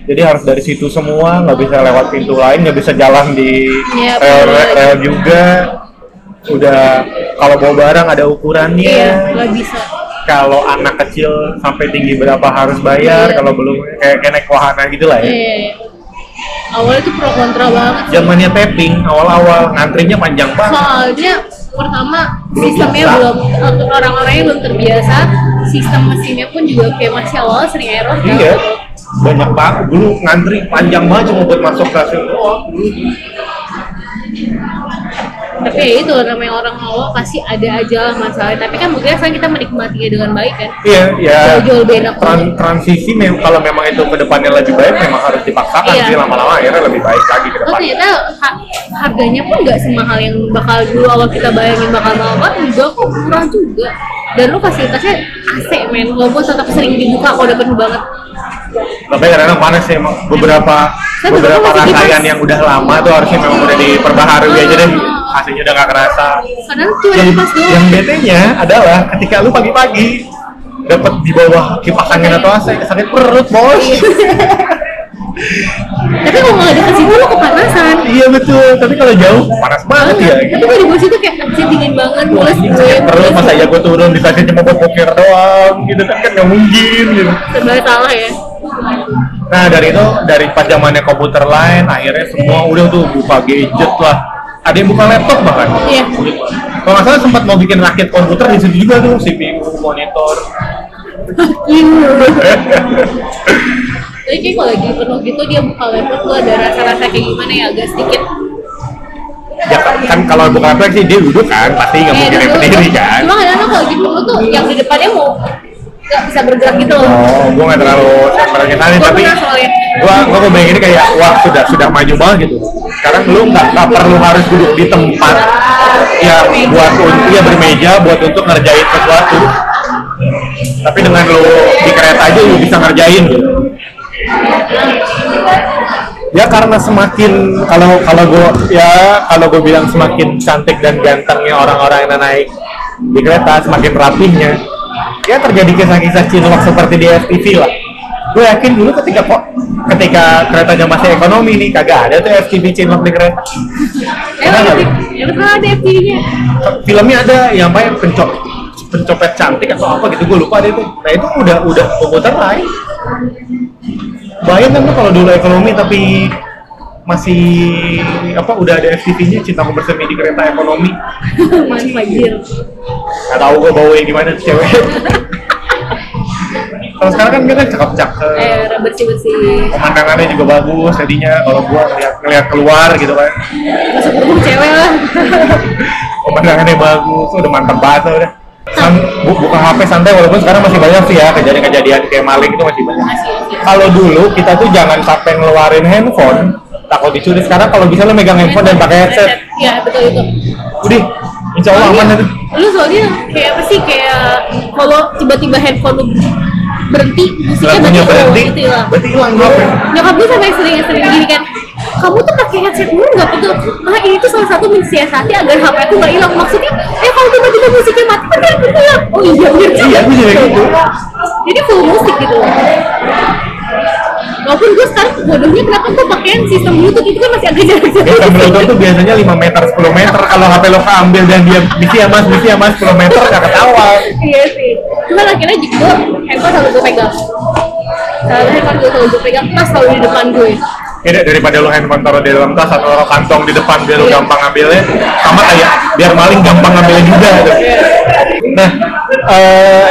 jadi harus dari situ semua nggak bisa lewat pintu lain nggak bisa jalan di Iya, rel, rel, juga udah kalau bawa barang ada ukurannya Iya, nggak bisa. kalau anak kecil sampai tinggi berapa harus bayar Iya. kalau belum kayak, kayak naik wahana gitu lah ya Iya, iya. Awalnya tuh pro kontra banget. zamannya tapping awal-awal ngantrinya panjang banget soalnya pertama sistemnya belum eh, orang-orangnya belum terbiasa sistem mesinnya pun juga kayak masih awal sering error kan? Iya banyak banget. Dulu ngantri panjang banget cuma buat masuk stasiun doang tapi ya itu namanya orang awal pasti ada aja lah masalah tapi kan mungkin sekarang kita menikmatinya dengan baik kan? Iya ya lebih enak tran- transisi mem- kalau memang itu ke depannya lebih baik memang harus dipaksakan Iya. sih. Lama-lama akhirnya lebih baik lagi ke Oh depan ternyata ha- harganya pun nggak semahal yang bakal dulu awal kita bayangin bakal mahal banget enggak kok murah juga. Dan lu fasilitasnya AC men. Walaupun tetap sering dibuka kalau udah penuh banget. Tapi kadang-kadang panas sih emang. Beberapa Saya beberapa rangkaian yang udah lama tuh harusnya memang udah diperbaharui aja deh AC-nya udah gak kerasa. Yang, yang bete-nya adalah ketika lu pagi-pagi dapat di bawah kipas angin atau AC sakit perut bos. Tapi kalau nggak deket situ lu kepanasan. Iya betul. Tapi kalau jauh panas banget ya. tapi kalau di bawah situ kayak anjir dingin banget mules gue perut masa ya gue turun di stasiun cuma buat bokir doang gitu. Kan kan nggak mungkin gitu. Serba salah ya. Nah dari itu dari pas zamannya komputer lain akhirnya semua udah tuh buka gadget lah. Ada yang buka laptop bahkan. Iya. Kalau nggak salah sempat mau bikin rakit komputer di situ juga tuh CPU, monitor. Jadi kayak kalau lagi penuh gitu dia buka laptop tuh ada rasa-rasa kayak gimana ya agak sedikit ya kan, kalau buka laptop sih dia duduk kan pasti nggak kayak mungkin yang berdiri kan. Cuma kadang-kadang kalau lagi penuh tuh yang di depannya mau nggak bisa bergerak gitu loh Oh, gue nggak terlalu sampai sana Gua tapi pernah soalnya. Gua gua ini kayak wah sudah sudah maju banget gitu. Sekarang lu nggak perlu harus duduk di tempat ya buat untuk ya bermeja buat untuk ngerjain sesuatu. Tapi dengan lu di kereta aja lu bisa ngerjain gitu. Ya karena semakin kalau kalau gue ya kalau gue bilang semakin cantik dan gantengnya orang-orang yang naik di kereta semakin rapihnya ya terjadi kisah-kisah cinlok seperti di FTV lah gue yakin dulu ketika kok ketika keretanya masih ekonomi nih kagak ada tuh FTV cinlok di kereta emang Ada ada nggak? ada FTV-nya filmnya ada yang apa yang pencop pencopet cantik atau apa gitu gue lupa deh itu nah itu udah udah komuter lain. Bayang kan tuh kalau dulu ekonomi tapi masih apa udah ada FTV-nya cintaku bersemi di kereta ekonomi. Mantap anjir nggak tahu gue bawa gimana tuh cewek kalau sekarang kan dia kan cakep-cakep. Eh bersih bersih pemandangannya juga bagus jadinya kalau gua ngeliat, ngeliat keluar gitu kan. Masuk gerbong cewek lah. Pemandangannya bagus udah mantap banget udah. San, bu- buka HP santai walaupun sekarang masih banyak sih ya kejadian-kejadian kayak maling itu masih banyak. Kalau dulu kita tuh jangan sampai ngeluarin handphone takut dicuri. Sekarang kalau bisa lo megang handphone dan pakai headset. Ya betul itu. Udah insya Allah aman itu. lu soalnya kayak apa sih kayak kalau tiba-tiba handphone lu berhenti. Musiknya berhenti. oh, gitu hilang berarti hilang HP nyokap gue sampai sering sering gini kan kamu tuh pakai headset dulu nggak? Betul ah ini tuh salah satu mensiasati agar HP aku nggak hilang. Maksudnya eh kalau tiba-tiba musiknya mati kan hilang. Oh iya bener Iya, gue juga gitu. jadi full musik gitu. Walaupun gue sekarang bodohnya kenapa gue pakaian sistem bluetooth itu kan masih agak jarak-jarak Sistem Bluetooth tuh biasanya 5 meter, 10 meter. Kalau HP lo keambil dan dia bisa ya mas, bisa ya mas 10 meter gak ketahuan iya sih cuma akhirnya gue handphone selalu gue pegang. Selalu handphone gue selalu gue pegang tas selalu di depan gue. Ini daripada lo handphone taruh di dalam tas atau taruh kantong di depan biar lo gampang ngambilnya Sama kayak biar maling gampang ngambilnya juga gitu. Nah, eh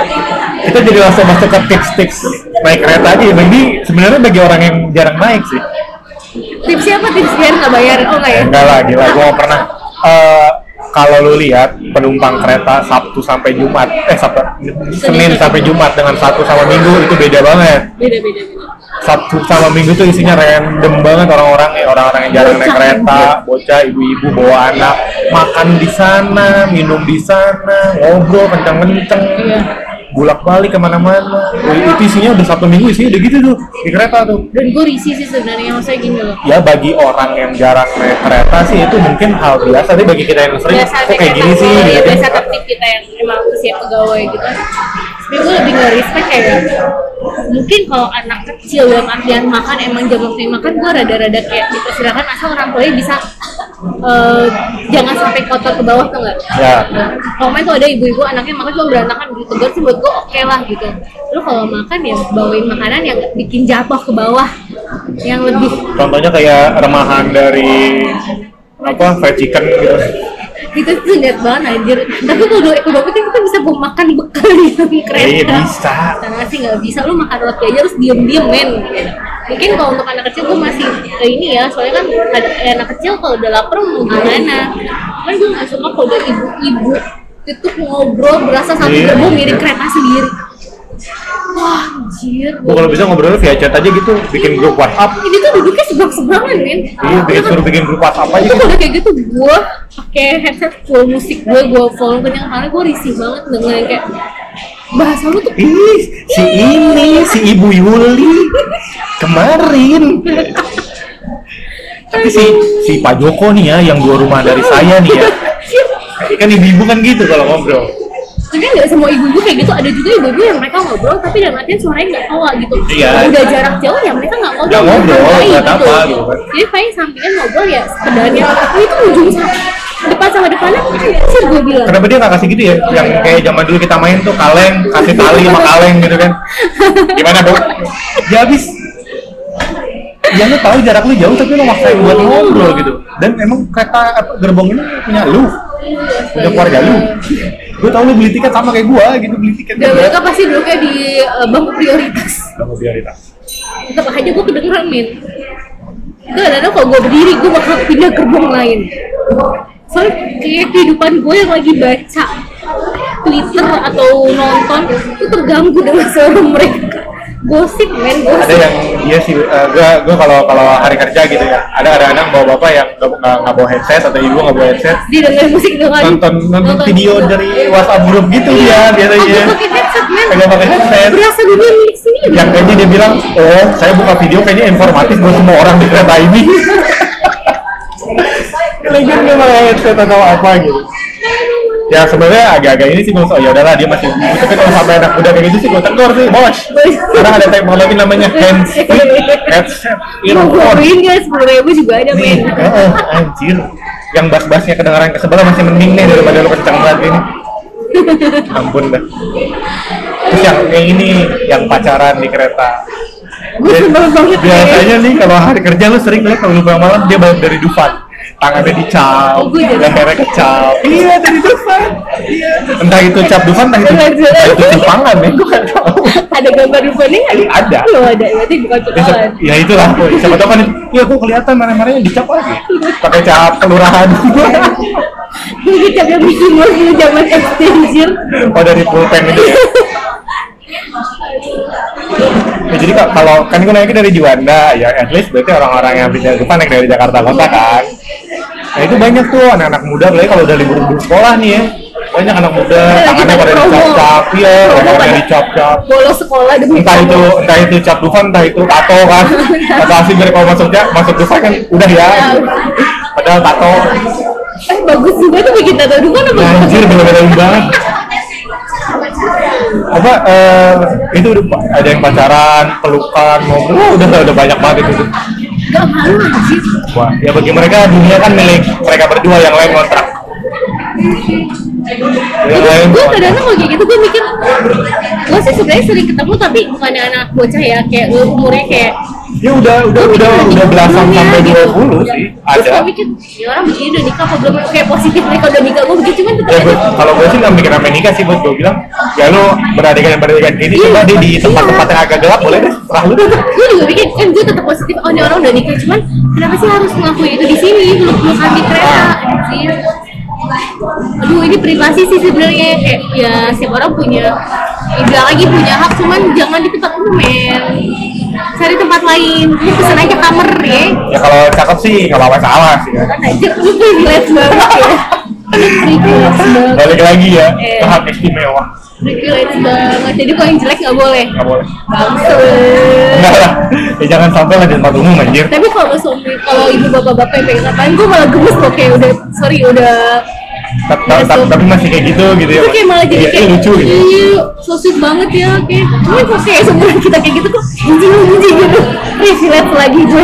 kita jadi langsung masuk ke tips-tips naik kereta aja. Ini sebenarnya bagi orang yang jarang naik sih. Tipsnya apa tips biar nggak bayar oh nggak ya? Enggak lah, gila. Gue pernah. Eh, kalau lu lihat penumpang kereta Sabtu sampai Jumat, eh Sabtu, Senin sampai Jumat dengan Sabtu sama Minggu itu beda banget. beda beda beda Sabtu sama Minggu tuh isinya random banget orang-orang orang-orang yang jarang naik kereta, bocah, ibu-ibu bawa anak, makan di sana, minum di sana, ngobrol kenceng-kenceng, Iya. Bulak-balik ke mana-mana. Itu isinya udah Sabtu Minggu isinya udah gitu tuh di kereta tuh. dan gue risih sih sebenarnya maksudnya gini loh ya bagi orang yang jarang naik kereta sih itu mungkin hal biasa tapi bagi kita yang sering biasa kok kayak gini sih ya biasa tertib kita yang emang usia pegawai gitu tapi gue lebih nggak respect kayak mungkin kalau anak kecil yang artian makan emang jam waktu makan gue rada-rada kayak dipersilakan asal orang tuanya bisa eh, jangan sampai kotor ke bawah tuh nggak? Ya. Kalau main tuh ada ibu-ibu anaknya makan cuma berantakan gitu. Tegar sih buat gue oke lah gitu. Lu kalau makan ya bawain makanan yang bikin jatuh ke bawah yang lebih contohnya kayak remahan dari apa fried chicken gitu itu tuh lihat banget anjir. Tapi kalau ekonomi kan kita bisa bawa makan bekal di kereta. Iya, bisa. karena sih nggak bisa. Lu makan roti aja harus diem diem men. Mungkin kalau untuk anak kecil gue masih eh, ini ya. Soalnya kan ada eh, anak kecil kalau udah lapar mau gimana? Kan gue nggak suka kalau udah ibu-ibu itu ngobrol berasa satu Iya. gerbong miring kereta sendiri wah anjir. Gua kalau bisa ngobrolnya via chat aja gitu bikin grup WhatsApp. Ini tuh duduknya sebelah sebelahan men. Iya bikin suruh bikin grup WhatsApp aja itu gitu. Kalau kayak gitu? Gue pakai headset full musik gue gue volume kencang karena gue risih banget dengerin kayak bahasa lu tuh ih si ini si ibu Yuli. Kemarin. Tapi si si Pak Joko nih ya yang dua rumah dari saya nih ya. Kan ibu-ibu kan gitu kalau ngobrol tapi nggak semua ibu-ibu kayak gitu ada juga ibu-ibu yang mereka ngobrol tapi dalam artian suaranya nggak tawa gitu Iya. Kalau udah jarak jauh ya mereka nggak ngobrol Nggak ngobrol, nggak apa gitu kan. jadi paling sampingan ngobrol ya sebenarnya oh, itu ujung sama depan sama depannya sih gue bilang Kenapa dia nggak kasih gitu ya? Yang kayak zaman dulu kita main tuh kaleng, kasih tali sama kaleng gitu kan? Gimana dong? Ya habis. Ya lu tahu jarak lu jauh tapi lu maksain buat ngobrol gitu. Dan emang kereta gerbong ini punya lu, punya keluarga lu. Gue tau lu beli tiket sama kayak gua gitu beli tiket. dan mereka pasti duduknya di eh, bangku prioritas Kamu prioritas. tetap aja gue kedengeran min itu kadang kalau gue berdiri gue bakal pindah gerbong lain soalnya kayak kehidupan gue yang lagi baca Twitter atau nonton itu terganggu dengan suara mereka gosip men ada gosip yang iya sih eh, gua gua kalau kalau hari kerja gitu ya ada ada anak bawa bapak yang nggak nggak- nggak bawa headset atau ibu nggak bawa headset. Dia dengerin musik dengan nonton nonton video dari WhatsApp grup gitu ya biasanya. Aku pakai headset men. Kagak pakai headset. berasa dunia milik sendiri yang kayaknya dia bilang oh saya buka video kayaknya informatif buat semua orang di kereta ini. Lagian dia pakai headset atau apa gitu ya sebenarnya agak-agak ini sih gue oh ya udahlah dia masih tapi kalau sampai anak muda kayak gitu sih gue tegur sih bos. Sekarang ada teknologi namanya hands headset Ngobrolin guys, sepuluh ribu juga ada men. Eh, anjir. Yang bas-basnya kedengaran ke sebelah masih mending nih daripada lu kencang banget ini. Ampun dah. Terus yang ini yang pacaran di kereta. Gue sebel banget biasanya nih kalau hari kerja lu sering lihat kalau lu malam dia balik dari Dufan tangannya dicap, Oh, lehernya kecap. Iya dari Dufan. Iya. Entah itu cap Dufan entah itu, Bener, bener. entah itu cupangan ya gue nggak tahu. Ada gambar rupanya nggak? Ada. Loh ada, berarti bukan ya, kenalan se- ya itulah siapa tahu kan ya kok kelihatan marah-marahnya dicap lagi. Pakai cap kelurahan. Gue kecap yang bikin gue zaman anjir oh dari pulpen itu ya Ya, jadi kak, kalau kan gue naiknya dari Juanda, ya at least berarti orang-orang yang bisa depan naik dari Jakarta kota kan. Nah itu banyak tuh anak-anak muda, apalagi kalau udah libur-libur sekolah nih ya. Banyak anak muda, Lagi tangannya pada dicap-cap, iya, lehernya pada- dicap-cap. Bolos sekolah demi Entah itu, entah itu cap Dufan, entah itu tato kan. Atau asli dari kalau masuknya, masuk Dufan kan udah ya. Padahal tato, Eh bagus juga tuh bikin tato dulu kan apa? anjir bener-bener banget. Apa eh, itu udah ada yang pacaran, pelukan, ngobrol, udah udah banyak banget itu. Wah, ya bagi mereka dunia kan milik mereka berdua yang lain kontrak. Lain gue kadang-kadang kalau kayak gitu gue mikir gue sih sebenarnya sering ketemu tapi bukannya anak bocah ya kayak umurnya kayak Ya udah udah udah mikir udah belasan ya, sampai gitu. 20 sih. Terus ada. gue mikir ya orang begini udah nikah apa belum? Kayak positif mereka udah nikah gue begitu cuman tetap Ya, kalau gue sih nggak mikir sampai nikah sih buat gue bilang ya lu beradegan beradegan gini Iya, coba dia di iya. tempat-tempat yang agak gelap boleh deh serah lu. Deh gue juga mikir kan gue tetap positif oh ini orang udah nikah cuman kenapa sih harus ngelakuin itu di sini? Belum di kereta anjir aduh ini privasi sih sebenarnya kayak ya setiap orang punya ya, lagi punya hak cuman jangan di tempat umum men cari tempat lain. Lu pesen aja kamar ya. Ya kalau cakep sih nggak apa-apa salah sih ya. kan lu privilege banget ya. Lu privilege banget. Balik lagi ya Eh. ke hak istimewa. Privilege banget. Jadi kalau yang jelek nggak boleh? Nggak boleh. Bangsat. enggak lah. Ya jangan sampai lah di tempat umum anjir. Tapi kalau suami kalau ibu bapak-bapak yang pengen ngapain gue malah gemes loh kayak udah sorry udah Ta- ta- ta- tapi masih kayak gitu gitu ya kayak malah jadi Iya, kayak iya, lucu gitu. iya so sweet banget ya kayak ini kok kayak seumuran kita kayak gitu kok anjing anjing gitu privilege lagi gue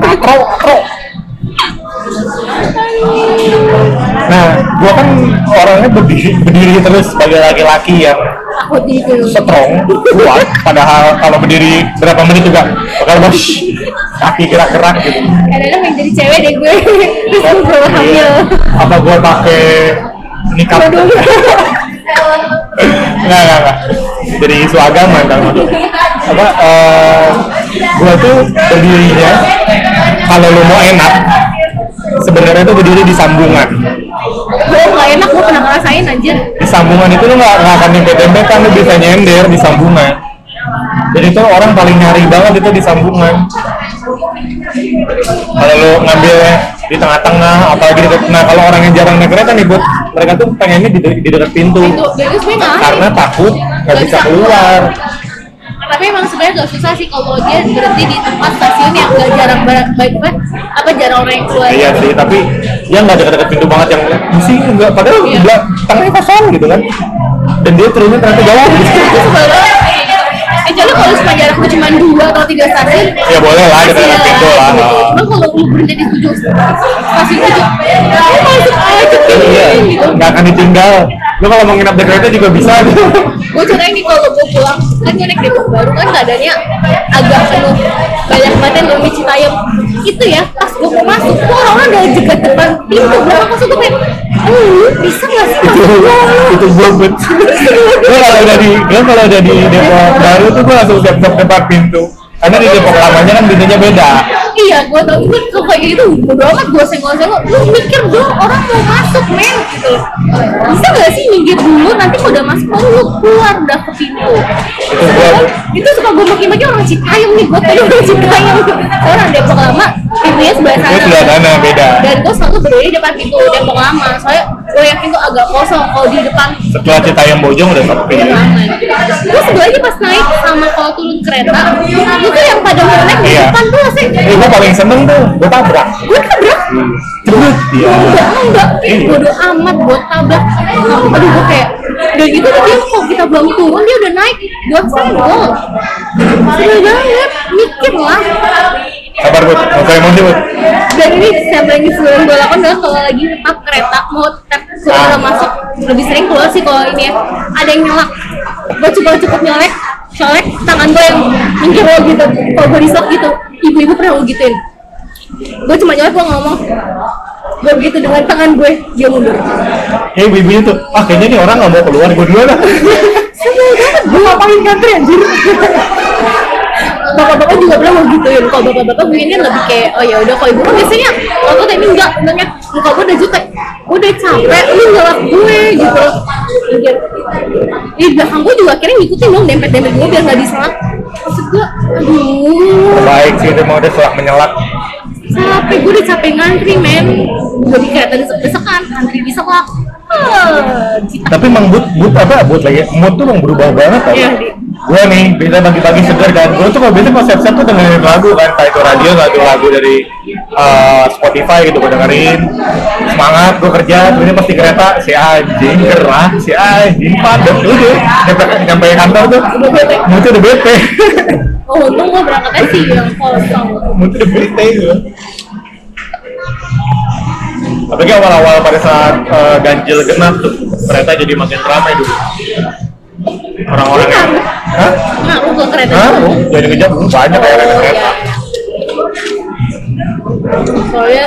akro akro nah gua kan orangnya berdiri berdiri terus sebagai laki-laki yang gitu. strong kuat padahal kalau berdiri berapa menit juga bakal bos kaki gerak-gerak gitu. Kadang-kadang yang jadi cewek deh gue. Terus gue bawa hamil. Iya. apa gua pakai nikah Waduh. nggak nggak nggak jadi isu agama ntar masuk apa eh gua tuh berdirinya kalau lu mau enak sebenarnya tuh berdiri di sambungan. Gue gak enak gue pernah ngerasain anjir. Di sambungan itu lu nggak nggak akan nyempet kan lu bisa nyender di sambungan. Jadi itu orang paling nyari banget itu di sambungan kalau lu ngambil di tengah-tengah apalagi di dekat nah kalau orang yang jarang naik kereta nih buat mereka tuh pengennya di, di dekat pintu. Sebenarnya nggak karena takut nggak bisa keluar. tapi emang sebenarnya gak susah sih kalau dia berhenti di tempat stasiun yang gak jarang baik baik. Apa, apa jarang orang yang keluar? Iya sih tapi dia nggak dekat-dekat pintu banget yang misi nggak padahal Iya. tengahnya kosong gitu kan. Dan dia turunnya ternyata jauh. Gitu banget kecuali kalau cuma jaraknya cuma dua atau tiga stasiun ya boleh lah masih dekat-dekat pintu lah. cuma kalau lu berhenti di tujuh stasiun tujuh lu masuk aja iya gitu nggak akan ditinggal lu kalau mau nginap di kereta juga bisa. Gue contohnya nih kalau gue pulang kan gue naik depok baru kan keadaannya agak penuh. Banyak banget yang lebih citayam. Itu ya pas gue mau masuk tuh orang-orang udah jegat depan pintu berapa masuk tuh kayak "Eh, bisa gak sih itu masuk itu bobot gue kalau udah di gue kalau udah di Depok baru tuh gue langsung siap siap depan pintu. Karena di Depok lamanya kan pintunya beda iya gue tau. Gue kalau kayak gitu. Bodo amat gue senggol-senggol lu mikir dong orang mau masuk men gitu. Bisa gak sih minggir dulu nanti kalau udah masuk baru lu keluar udah ke pintu Itu suka gue maki-maki orang Citayam nih gue tadi orang Citayam. Orang Depok lama pintunya sebelah sana. sebelah sana beda. dan gue selalu berdiri di depan pintu Depok lama. Soalnya gue yakin tuh agak kosong kalau di depan Setelah Citayam Bojong udah sepi. aman gue sebelahnya pas naik sama kalau turun kereta itu tuh yang pada mau naik di Iya. depan tuh sih Eh, gue paling seneng tuh, gue tabrak. gue tabrak Cepet dia. enggak enggak Iya. bodo amat gue tabrak aduh gue kayak dan itu tuh dia kalau kita belum turun dia udah naik buat senggol seru banget mikir lah Sabar gue, nggak usah emosi gue. dan ini sampai yang sering gue lakukan adalah kalau lagi tetap kereta mau tap sudah Ah. masuk lebih sering keluar sih kalau ini ya. Ada yang nyelak gue cukup cukup nyolek. Colek tangan gue yang lo gitu kalau gue disok gitu ibu-ibu pernah gue gituin. Gue cuma nyolek gue ngomong gue begitu dengan tangan gue dia mundur. Eh, ibu-ibunya tuh, ah kayaknya nih orang nggak mau keluar, gue duluan. Lah. sebel banget gue ngapain ngantri anjir bapak-bapak juga pernah mau gituin kalau bapak-bapak mungkin lebih kayak oh ya udah kalau ibu kan biasanya kalau tapi enggak enggaknya muka gue udah jutek gue udah capek lu ngelak gue gitu. Di belakang gue juga akhirnya ngikutin dong dempet-dempet gue biar nggak diselak. Maksud gue aduh. Baik sih, itu mau udah selak menyelak. capek gue udah capek ngantri men. Gue di kereta desek-desekan ngantri di selak ah, cita Tapi emang mood, mood apa? Mood lagi, mood tuh emang berubah banget. Iya, Di. Gue nih, biasa pagi-pagi seger kan. Gue tuh kalau biasa pas siap-siap tuh dengerin lagu kan, kayak itu radio, lagu-lagu dari eh, Spotify gitu gue dengerin. Semangat, gue kerja, kemudian pas di kereta, si anjing gerah, si anjing padat. Udah, nyampe, nyampe kantor tuh, moodnya udah bete. oh untung gue berangkatnya sih yang kosong moodnya udah bete gue. Apalagi awal-awal pada saat eh, ganjil genap tuh, kereta jadi makin ramai dulu. Orang-orang yang, hah? kereta Hah? Jadi kejam banyak kayak ada Oh, kereta. iya. soalnya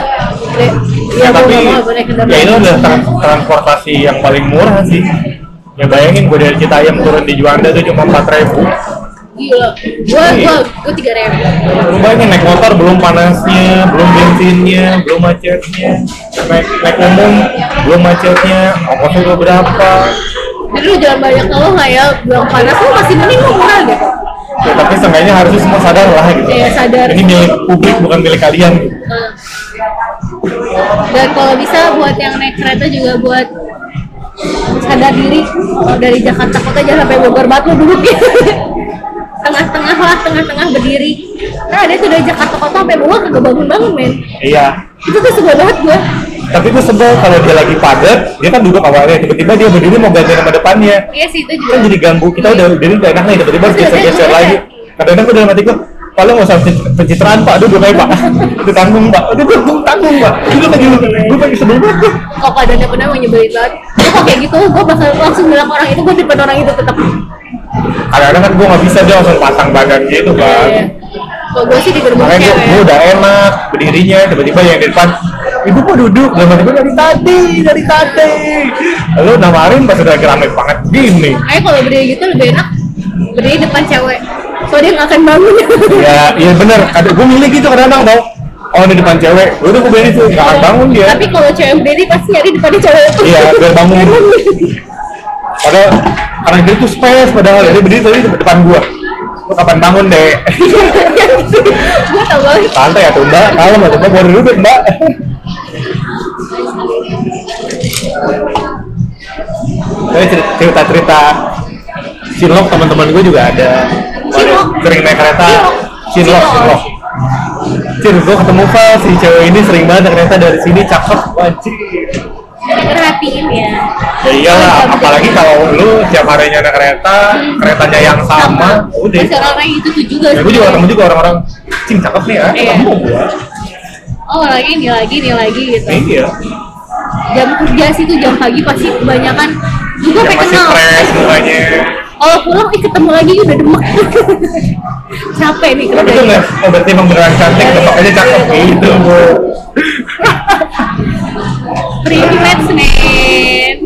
ya, ya tapi mau mau ya itu udah trans- transportasi yang paling murah sih. Ya bayangin gue dari Citayam turun di Juanda tuh cuma empat ribu. Gila gua gua gua tiga ribu Lu bayangin naik motor belum panasnya, belum bensinnya, belum macetnya. Naik, naik umum belum macetnya, ongkosnya gue berapa? jadi lu jangan banyak ngeluh lah ya bilang panas lu masih mending lu murah gitu Ya, tapi seenggaknya harusnya semua sadar lah gitu. Iya, sadar. Ini milik publik bukan milik kalian. Nah. dan kalau bisa buat yang naik kereta juga buat sadar diri dari Jakarta kota jangan sampai Bogor Batu duduk gitu tengah-tengah lah tengah-tengah berdiri. Nah ada tuh dari Jakarta kota sampai Bogor kagak bangun-bangun men. Iya. itu tuh sebel banget gua. Tapi gue sebel kalau dia lagi padat, dia kan duduk awalnya, tiba-tiba dia berdiri mau ganti sama depannya. iya sih itu juga. Kan jadi ganggu. Kita udah berdiri udah enak nih tiba-tiba geser-geser lagi. kadang-kadang gue dalam hati gue lo nggak usah pencit- pencitraan pak, duduk aja pak Itu tanggung pak, itu tanggung tanggung pak. Itu lagi gue lagi sebel banget. Kalau keadaannya benar mau nyebelin banget kalau kayak gitu gue bakal langsung bilang orang itu gue di depan orang itu tetap Kadang-kadang kan gue nggak bisa dia langsung pasang badan gitu kan. Iya. kalau gue sih di gerbong Makanya gue, udah enak berdirinya, tiba-tiba yang di depan Ibu kok duduk, dalam hati gue dari tadi, dari tadi. Lu nawarin pas udah rame banget gini. Ayo kalau berdiri gitu lebih enak berdiri depan cewek. Soalnya dia nggak akan bangun. Ya, iya bener, ada gue milih gitu kadang-kadang tau. Oh ini depan cewek, gue udah gue berdiri tuh, gak akan bangun dia. Tapi kalau cewek berdiri pasti nyari depannya cewek. Iya, biar bangun. Padahal karena dia tuh space padahal dia berdiri tadi di depan gua. Lu kapan bangun deh? gue tau banget Santai ya tuh mbak, kalau mbak coba baru duduk mbak. Saya cerita-cerita Cinlok teman-teman gue juga ada. Sering naik kereta. Cinlok? Cinlok, Cinlok. Gue ketemu Val, si cewek ini sering banget naik kereta dari sini, cakep, wajib. Perhatiin ya Ya iyalah, apalagi kalau lu tiap harinya naik kereta, keretanya yang sama, udah. Masih orang-orang itu tuh juga Ya, gue juga ketemu juga orang-orang, cing cakep nih ya, Iya. ketemu gua. oh lagi ini lagi ini lagi gitu Iya, jam kerja sih tuh jam pagi pasti kebanyakan juga yang pengen kenal mukanya. kalau pulang eh ketemu lagi udah demek capek nih Tapi nggak, oh berarti emang beneran cantik, Iya, makanya iya. cakep gitu, bu. Privilege men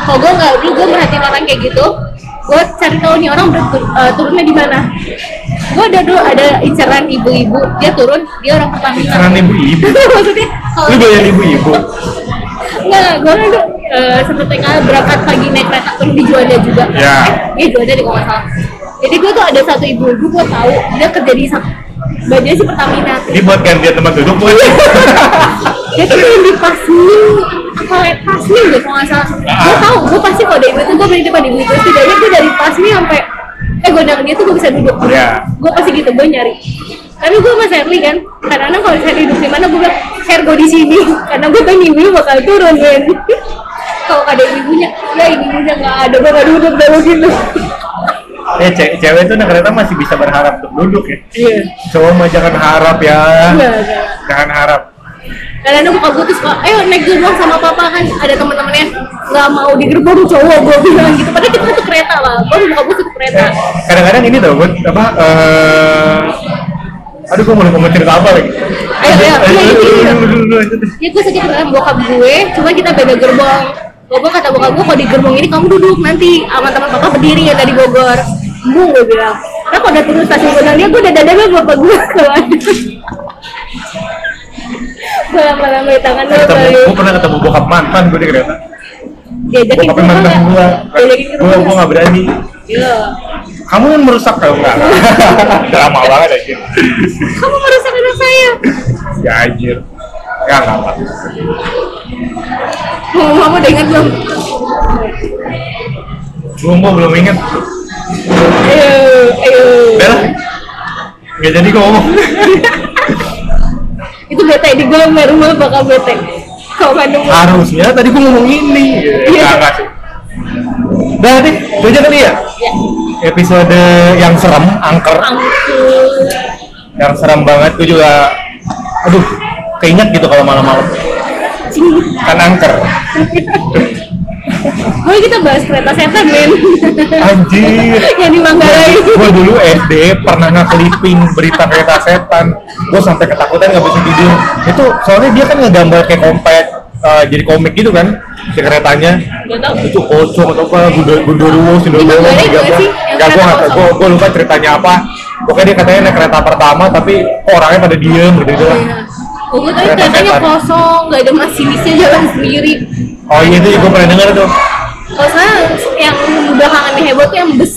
kalau gue nggak dulu gue merhatiin orang kayak gitu gue cari tahu nih orang ber- tur- eh, turunnya di mana gue ada dulu ada inceran ibu-ibu dia turun dia orang Pertamina Karena ibu-ibu. maksudnya kalau Lu bayar ibu-ibu. Enggak, gue kan tuh eh, satu TK berangkat pagi naik kereta terus di Juanda juga. Ya. Eh, Juanda di kalau nggak salah. Jadi gue tuh ada satu ibu-ibu gue tahu dia kerja di sak- bajunya si Pertamina. Ini buat gantian tempat duduk boy. Dia tuh yang di Pasmin, apa Pasmin deh kalau nggak salah. Gue tahu, gue pasti kalau dari ibu itu gue beli depan ibu itu. Setidaknya gue dari Pasmin sampai eh gondang dia tuh gue bisa duduk. Iya. Gue pasti gitu, gue nyari. Tapi gue sama Sherly kan, kadang-kadang kalau Sherly duduk di mana gue bilang, Sher gue di sini, karena gue pengen ibunya bakal turun kan. kalau ada ibunya, ya ibunya nggak ada, gue nggak duduk dari gitu. Ya ce- cewek naik kereta masih bisa berharap untuk duduk ya. Iya. Cowok mah jangan harap ya. Iya, iya. Jangan harap. Kadang-kadang buka gue tuh suka, ayo naik gerbong sama papa kan ada teman-temannya nggak mau di gerbong cowok gue bilang gitu. Padahal kita tuh kereta lah, gue buka gue tuh kereta. Eh, kadang-kadang ini tau buat apa eh aduh gue mau ngomong cerita apa lagi Ayo, ayo, iya, deh. Ya gue sakit dengan bokap gue, cuma kita beda gerbong. Bokap kata bokap gue kalau di gerbong ini kamu duduk nanti sama teman papa berdiri yang dari Bogor. Bu gue bilang. Kalau udah turun stasiun Gondangdia gue udah dadanya bapak gue kalau ada. Tangan gue ketemu kali. gue pernah ketemu bokap mantan gue di kereta Diajakin bokapnya mantan gue gue gue nggak? berani. Iya. kamu yang merusak kalau enggak drama banget aja. Kamu merusak anak saya. ya anjir. Ya nggak apa Mama mama udah ingat belum? belum gue belum inget Ayo, ayo. udah lah. Nggak jadi gue ngomong Itu bete di gue rumah bakal bete. Kalau Bandung harusnya tadi gue ngomong ini. Iya. ya nggak sih. Udah deh itu aja kali ya? Ya, episode yang serem angker. Yang serem banget gue juga aduh keinget gitu kalau malam-malam kan angker. Gue kita bahas kereta setan men. anjir. Yang di Manggarai. gue dulu SD pernah nge-clipping berita kereta setan. Gue sampai ketakutan nggak bisa tidur. Itu soalnya dia kan ngegambar kayak kompak eh, jadi komik gitu kan si keretanya. Gak itu pocong atau apa sindorwo Manggarai tiga nggak gue nggak gue gue lupa ceritanya apa. Pokoknya dia katanya naik kereta pertama tapi orangnya pada diem gitu gitu lah Oh, gue tadi setan. kosong, gak ada masinisnya jalan sendiri. oh iya itu gue pernah dengar tuh. Kalau saya yang belakangan heboh tuh yang bus.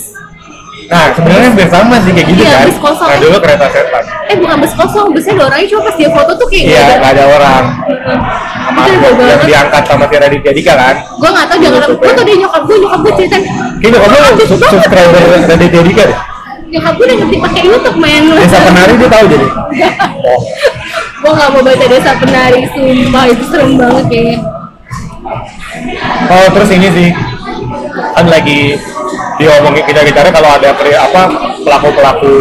nah sebenarnya hampir sama sih kayak gitu Iya, kan. bis kosong. nah dulu kereta setan. Eh bukan bus kosong, busnya ada orangnya cuma pas dia foto tuh kayak iya nggak ada orang. Itu Mas, heboh yang diangkat sama si Raditya Dika kan? Gue gak tau jangan gue tuh dia nyokap gue, nyokap gue cerita Kayaknya Aktif sub- banget. subscriber Raditya Dika deh. Nyokap gue udah ngerti pakai YouTube men. Desa Penari dia tahu jadi. oh Gue gak mau baca desa penari, sumpah itu serem banget kayaknya. Oh terus ini sih. Kan lagi diomongin kita bicara kalau ada apa pelaku pelaku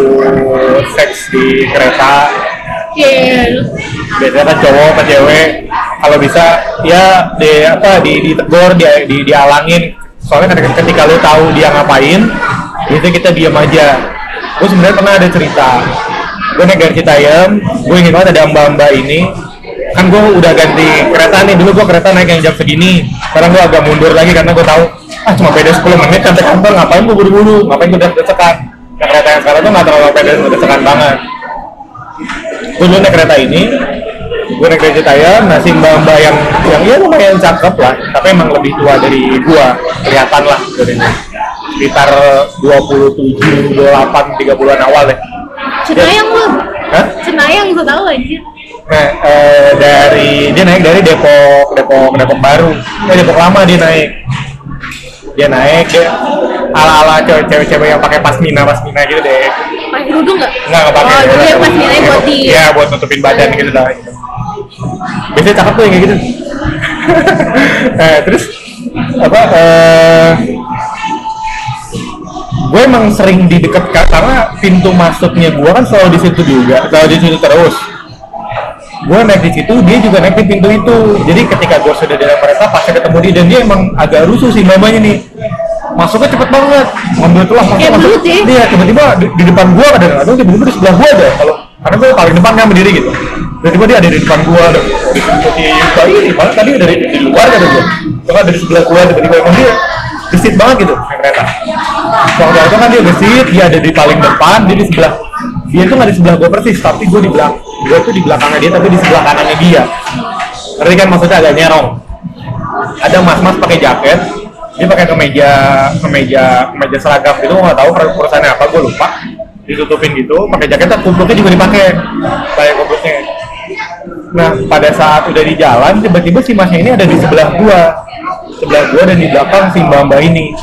seks di kereta. Iya, biasanya kan cowok ke cewek. Kalau bisa ya di apa di ditegur di, di dialangin. Soalnya ketika, ketika lu tahu dia ngapain biasanya kita diam aja. Gue sebenarnya pernah ada cerita gue naik dari Citayam gue ingin banget ada mbak-mbak ini. Kan gue udah ganti kereta nih dulu gue kereta naik yang jam segini. Sekarang gue agak mundur lagi karena gue tahu ah cuma beda 10 menit sampai kantor ngapain gue buru-buru? Ngapain gue udah desekan nah kereta yang sekarang tuh nggak terlalu beda desekan banget. Gue dulu naik kereta ini gue naik dari Citayam nah si mbak mbak yang yang ya lumayan cakep lah tapi emang lebih tua dari gua kelihatan lah dari sekitar 27, 28, 30an awal deh Cenayang lu Hah? Cenayang gue tau anjir Nah, eh, dari dia naik dari Depok, Depok, Depok Baru, eh Depok Lama dia naik. Dia naik dia ala-ala cewek- cewek-cewek yang pakai pasmina pasmina gitu deh. Pakai kerudung gak? Nggak nggak pakai. Oh, jadi yang pas nilai buat di Iya, buat nutupin badan gitu lah. Biasanya cakep tuh yang kayak gitu. eh, terus apa? Eh, emang sering di dekat karena pintu masuknya gue kan selalu di situ juga, selalu di situ terus. Gue naik di situ, dia juga naik di pintu itu. Jadi ketika gue sudah di dalam kereta, pasti ketemu dia dan dia emang agak rusuh sih mamanya nih. Masuknya cepet banget, ngambil tulah masuk Kayak masuk. ya? Dia tiba-tiba di, di depan gua kadang-kadang tiba-tiba di sebelah gua aja. Kalau karena gue paling depan kan berdiri gitu. Tiba-tiba dia ada di depan gua, ada di malah tadi dari di luar kan gua. Cuma dari sebelah gua tiba-tiba emang dia gesit banget gitu kereta. Waktu itu kan dia gesit, dia ada di paling depan, dia di sebelah dia tuh nggak di sebelah gue persis tapi gue di belakang gue tuh di belakangnya dia tapi di sebelah kanannya dia. Ngerti kan maksudnya agak nyerong. Ada mas-mas pakai jaket dia pakai kemeja kemeja kemeja seragam gue nggak tahu per- perusahaannya apa gue lupa. Ditutupin gitu pakai jaketnya kupluknya juga dipakai. Kayak kupluknya. Nah pada saat udah di jalan tiba-tiba si masnya ini ada di sebelah gua. Sebelah gua dan di belakang si mbak mbak ini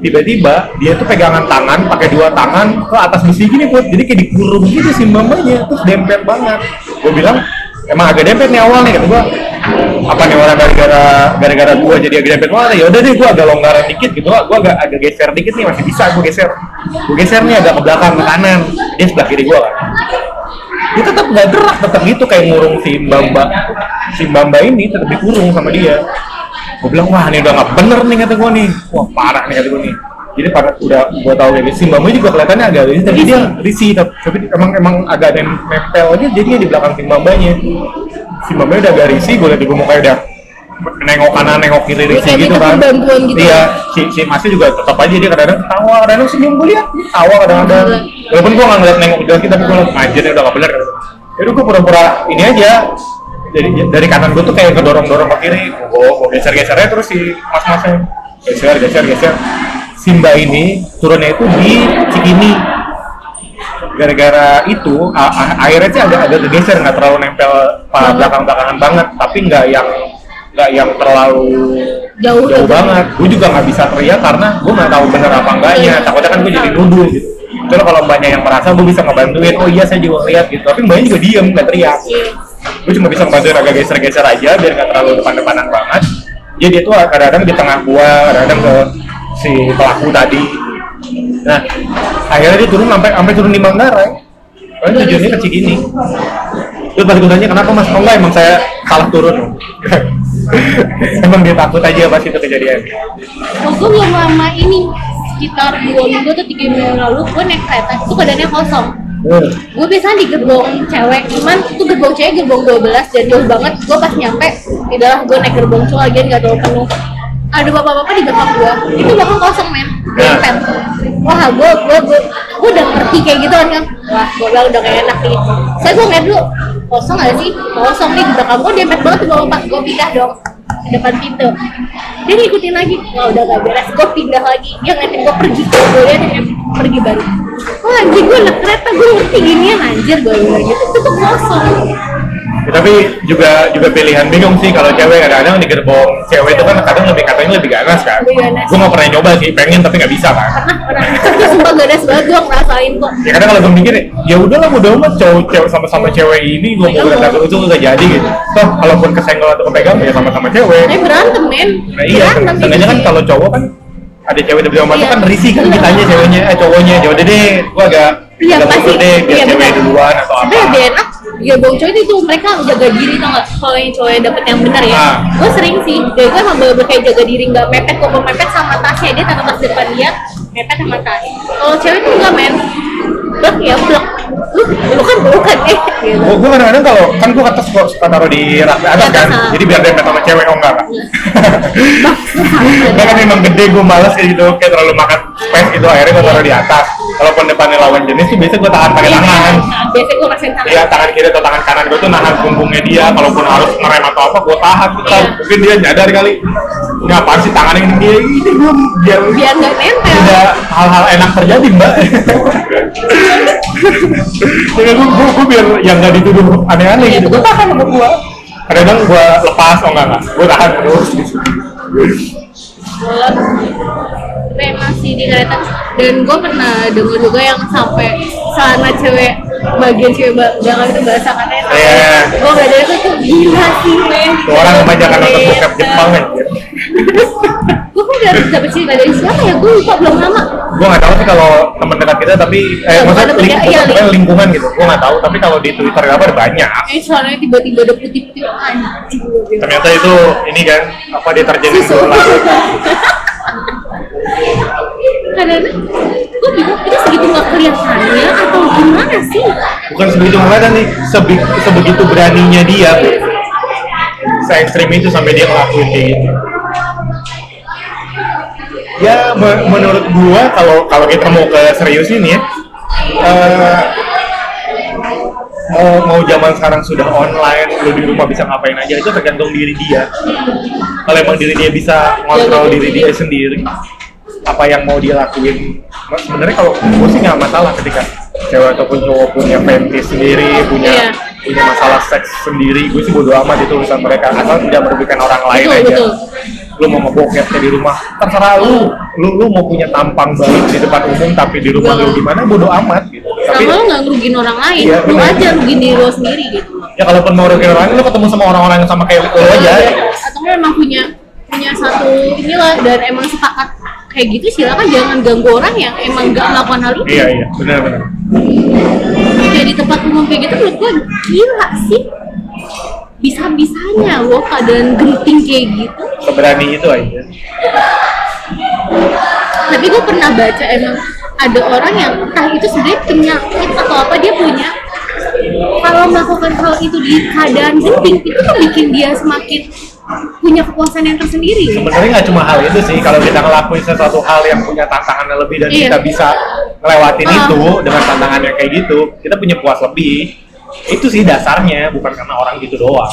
tiba-tiba dia tuh pegangan tangan pakai dua tangan ke atas besi gini put. Jadi kayak dikurung gitu si mbak mbaknya terus dempet banget. Gue bilang emang agak dempet nih awal nih kata gua. Apa nih orang gara-gara gara-gara gua jadi agak dempet? Banget ya udah deh gua agak longgaran dikit gitu. Gua agak agak geser dikit nih masih bisa gua geser. Gua geser nih agak ke belakang ke kanan. Dia sebelah kiri gua kan. Dia tetap nggak gerak tetap gitu kayak ngurung si mbak mbak si mbak mbak ini tetap dikurung sama dia gue bilang wah ini udah nggak bener nih kata gue nih. Wah parah nih kata gue nih. Jadi pada udah gue tahu kayak gitu si mbak mbak juga kelihatannya agak risih tapi dia risih tapi tapi emang emang agak ada yang nempel aja jadinya di belakang si mbak mbaknya. Si mbak mbaknya udah agak risih gue liat juga mukanya udah nengok kanan nengok kiri risih kayak gitu kan. gitu. Iya si si masnya juga tetap aja dia kadang-kadang ketawa kadang-kadang senyum gue liat ketawa kadang-kadang. Walaupun gue nggak ngeliat nengok jelas tapi gue liat anjir ini udah gak bener. Gue. Yaudah gue pura-pura ini aja dari dari kanan gue tuh kayak kedorong-dorong ke kiri. Gue gue geser-gesernya terus si mas-masnya. Geser geser geser. Si mbak ini turunnya itu di Cikini. Gara-gara itu airnya sih agak agak kegeser nggak terlalu nempel pada belakang-belakangan banget. Tapi nggak yang nggak yang terlalu Jauh jauh gitu. banget. Gue juga nggak bisa teriak karena gue nggak tahu bener apa enggaknya. Takutnya kan gue jadi nuduh gitu. Terus kalau mbaknya yang merasa gue bisa ngebantuin oh iya saya juga lihat gitu. Tapi mbaknya juga diem nggak teriak. Iya. Gue cuma bisa ngebantuin agak geser-geser aja biar nggak terlalu depan-depanan banget. Jadi dia tuh kadang-kadang di tengah gua kadang-kadang ke si pelaku tadi. Nah akhirnya dia turun sampai sampai turun di Manggarai Soalnya tujuannya ke Cikini. Terus pas gue tanya kenapa mas? Enggak emang saya salah turun. Emang dia takut aja pas itu kejadian. Oh, gue belum lama ini sekitar dua minggu atau tiga minggu lalu gue naik kereta itu keadaannya kosong gue biasanya di gerbong cewek cuman itu gerbong cewek gerbong 12 dan jauh banget. Gue pas nyampe tidaklah gue naik gerbong cowok lagi nggak terlalu penuh. Ada bapak-bapak di belakang gue itu belakang kosong men. Dempet wah gue gue gue gue udah ngerti kayak gitu kan wah gue bilang udah kayak enak nih. Saya gue ngeliat dulu kosong gak sih? Kosong nih di belakang gue dempet banget tuh bapak gue pindah dong ke depan pintu. Dia ngikutin lagi. Wah udah gak beres. Gue pindah lagi. Dia ngeliatin gue pergi. Gue dia pergi baru. Wah anjir gue naik kereta. Gue ngerti ginian anjir. Gue bilang gitu. Itu tuh kosong Ya, tapi juga juga pilihan bingung sih kalau cewek. Kadang-kadang di gerbong cewek itu kan kadang lebih katanya lebih ganas kan? Lebih ganas. gue nggak pernah nyoba sih pengen tapi nggak bisa kan? Pernah pernah. Itu sumpah ganas banget gue ngerasain kok. Ya kadang kalau gue mikir ya udahlah udah amat cowok cewek sama-sama cewek ini gue mau Iya, berangkat itu nggak jadi gitu. Toh kalaupun kesenggol atau kepegang ya sama-sama cewek. Tapi berantem men. Nah iya berantem setengahnya kan kalau cowok kan ada cewek di belakang masuk Iya. kan risih kan Iya. ditanya ceweknya eh cowoknya. Ya udah deh gue agak Iya pasti. deh biar Iya, cewek duluan atau apa. Sebenarnya lebih enak ya bang cowok itu tuh mereka jaga diri tau gak kalau yang cowok dapet yang benar ya. Ah. gue sering sih dari gue emang bener kayak jaga diri nggak mepet kok mepet sama tasnya dia taruh tas depan dia mepet sama tas. Kalau cewek tuh enggak men blok ya blok. Lu kan bukan eh. Gitu Gue gue kadang-kadang kalau kan gue atas kok suka taruh di rak atas kan, ah. jadi biar dempet sama cewek oh enggak kan? Gue kan emang gede gue malas kayak gitu, kayak terlalu makan space gitu, akhirnya gue taruh di atas. Kalaupun depannya lawan jenis sih biasa gue tahan pakai tangan. biasanya gue rasain tangan Iya tangan kiri atau tangan kanan gue tuh nahan punggungnya dia, kalaupun harus ngerem atau apa gue tahan. Gitu. Iya. Mungkin dia nyadar kali, nggak apa sih tangannya ini dia ini gue biar biar nggak nempel tidak hal-hal enak terjadi mbak. Jadi gue, gue, gue biar yang nggak dituduh aneh-aneh gitu, gue tahan sama gue. Kadang gue lepas, oh enggak enggak, gue tahan terus. Gitu. Gua memang sih di kereta. Dan gue pernah denger juga yang sampai sana cewek bagian cewek belakang itu bahasa katanya sampai Iya. gue gak ada itu tuh gila sih men orang kebanyakan nonton bokep Jepang ya. gue kan udah dapet cerita dari siapa ya gue lupa belum lama Gue nggak tahu sih kalau teman dekat kita tapi eh Ya, maksudnya ling temen, iya, pokoknya lingkungan gitu. Gue nggak tahu tapi kalau di Twitter apa ada banyak. eh soalnya tiba-tiba ada putih-putih anjing. Ternyata itu ini kan apa deterjen susu bola. kadang-kadang gue bingung ini segitu gak kelihatannya atau gimana sih Bukan sebegitu kelihatan nih, sebi- sebegitu beraninya dia. Se ekstrim itu sampai dia ngelakuin kayak gitu. Ya me- menurut gua kalau kalau kita mau ke serius ini ya, eh, mau mau zaman sekarang sudah online lu di rumah bisa ngapain aja itu tergantung diri dia kalau emang diri dia bisa ngontrol diri dia sendiri apa yang mau dia lakuin. Mas, sebenarnya kalau gue sih nggak masalah ketika cewek ataupun cowok punya fetish sendiri punya Iya. punya masalah seks sendiri gue sih bodo amat itu urusan mereka. Asal tidak merugikan orang lain Betul, aja. betul. lu mau ngebokepnya di rumah terserah lu. Lu lu mau punya tampang baik di depan umum tapi di rumah lu gimana bodo amat gitu. Tapi sama lo nggak ngerugin orang lain. Iya, lu benar. aja rugin diri lo sendiri gitu. Ya kalaupun mau rugiin orang lain lu ketemu sama orang-orang yang sama kayak lu aja. Atau lo emang punya punya satu inilah dan emang sepakat kayak gitu silakan jangan ganggu orang yang emang gak melakukan hal itu. Iya iya benar benar. Kayak di tempat umum kayak gitu menurut gue gila sih. Bisa bisanya lo keadaan genting kayak gitu. Seberani itu aja. Tapi gue pernah baca emang ada orang yang entah itu sebenarnya penyakit atau apa dia punya. Kalau melakukan hal itu di keadaan genting itu tuh bikin dia semakin punya kepuasan yang tersendiri. Sebenarnya nggak cuma hal itu sih kalau kita ngelakuin sesuatu hal yang punya tantangan lebih dan Iya. kita bisa ngelewatin Ah. itu dengan tantangannya kayak gitu kita punya puas lebih. Itu sih dasarnya bukan karena orang gitu doang.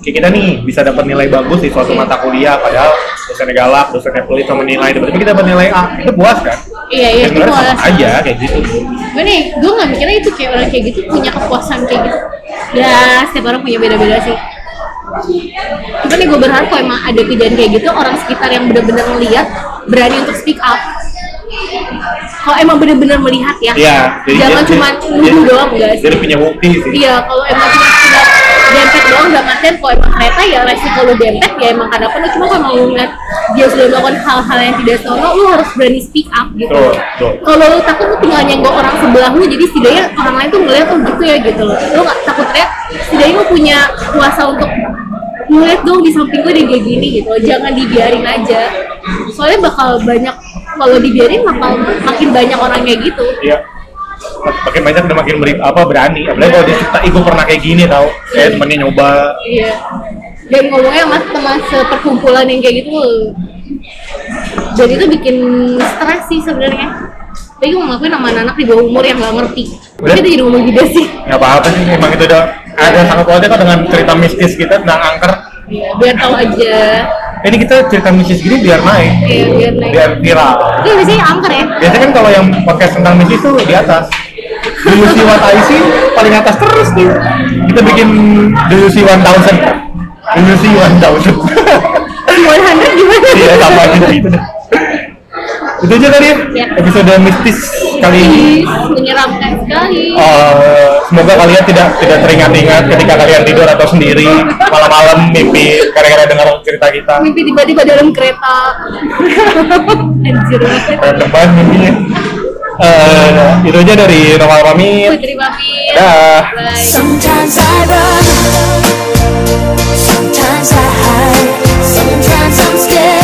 Kayak kita nih bisa dapat nilai bagus di suatu mata kuliah padahal dosennya galak dosennya pelit sama nilai tiba-tiba kita dapat nilai A itu puas kan? Iya iya Ya, itu sama puas aja kayak gitu. Gue nih gue nggak mikirnya itu kayak orang kayak gitu punya kepuasan kayak gitu. Ya setiap orang punya beda-beda sih Cuman nih gue berharap kalau emang ada kejadian kayak gitu orang sekitar yang benar-benar melihat berani untuk speak up. Kalau emang benar-benar melihat ya Iya, jadi jangan dia- cuma nuduh dia- doang guys. jadi punya bukti sih. Iya kalau emang cuma sekedar dempet doang gak artian kalau emang kereta ya resiko lu dempet ya emang karena penuh cuma kalau mau ngeliat dia sudah melakukan hal-hal yang tidak senonoh lu harus berani speak up gitu. Kalau lu takut lu tinggal nyenggol orang sebelah lu jadi setidaknya orang lain tuh ngeliat oh gitu ya gitu loh. Lu gak takut teriak setidaknya lu punya kuasa untuk ngeliat dong di samping gue dia kayak gini gitu loh. jangan dibiarin aja soalnya bakal banyak kalau dibiarin bakal makin banyak orang kayak gitu Iya. Makin banyak udah makin beri, apa berani. Apalagi kalau dia cerita, gue pernah kayak gini tau. Kayak temennya nyoba. Iya. Dan ngomongnya sama teman seperkumpulan yang kayak gitu, dan itu bikin stres sih sebenarnya. Tapi gue ngelakuin sama anak-anak di bawah umur yang gak ngerti. Udah? Tapi itu jadi ngomong gede sih. Nggak apa-apa sih, emang itu udah ada sangat wajar kok dengan cerita mistis kita tentang angker. Iya, biar tahu aja. Ini kita cerita mistis gini biar naik, Iya, biar naik. biar viral. Itu biasanya angker ya. Biasanya kan kalau yang podcast tentang mistis tuh di atas. Do you see what I see? Paling atas terus deh. Kita bikin you see 1000? Do you see 1000? 100 gimana? Iya sama gitu deh itu aja kali ya, ya episode mistis kali ini. Menyeramkan sekali. Uh, semoga kalian tidak tidak teringat-ingat ketika kalian tidur atau sendiri malam-malam mimpi gara-gara dengar cerita kita. Mimpi tiba-tiba dalam kereta. Anjir banget. Banget mimpinya. Uh, itu aja dari Romal pamit. Putri pamit. Dah. Sometimes I run sometimes I hide sometimes I'm scared.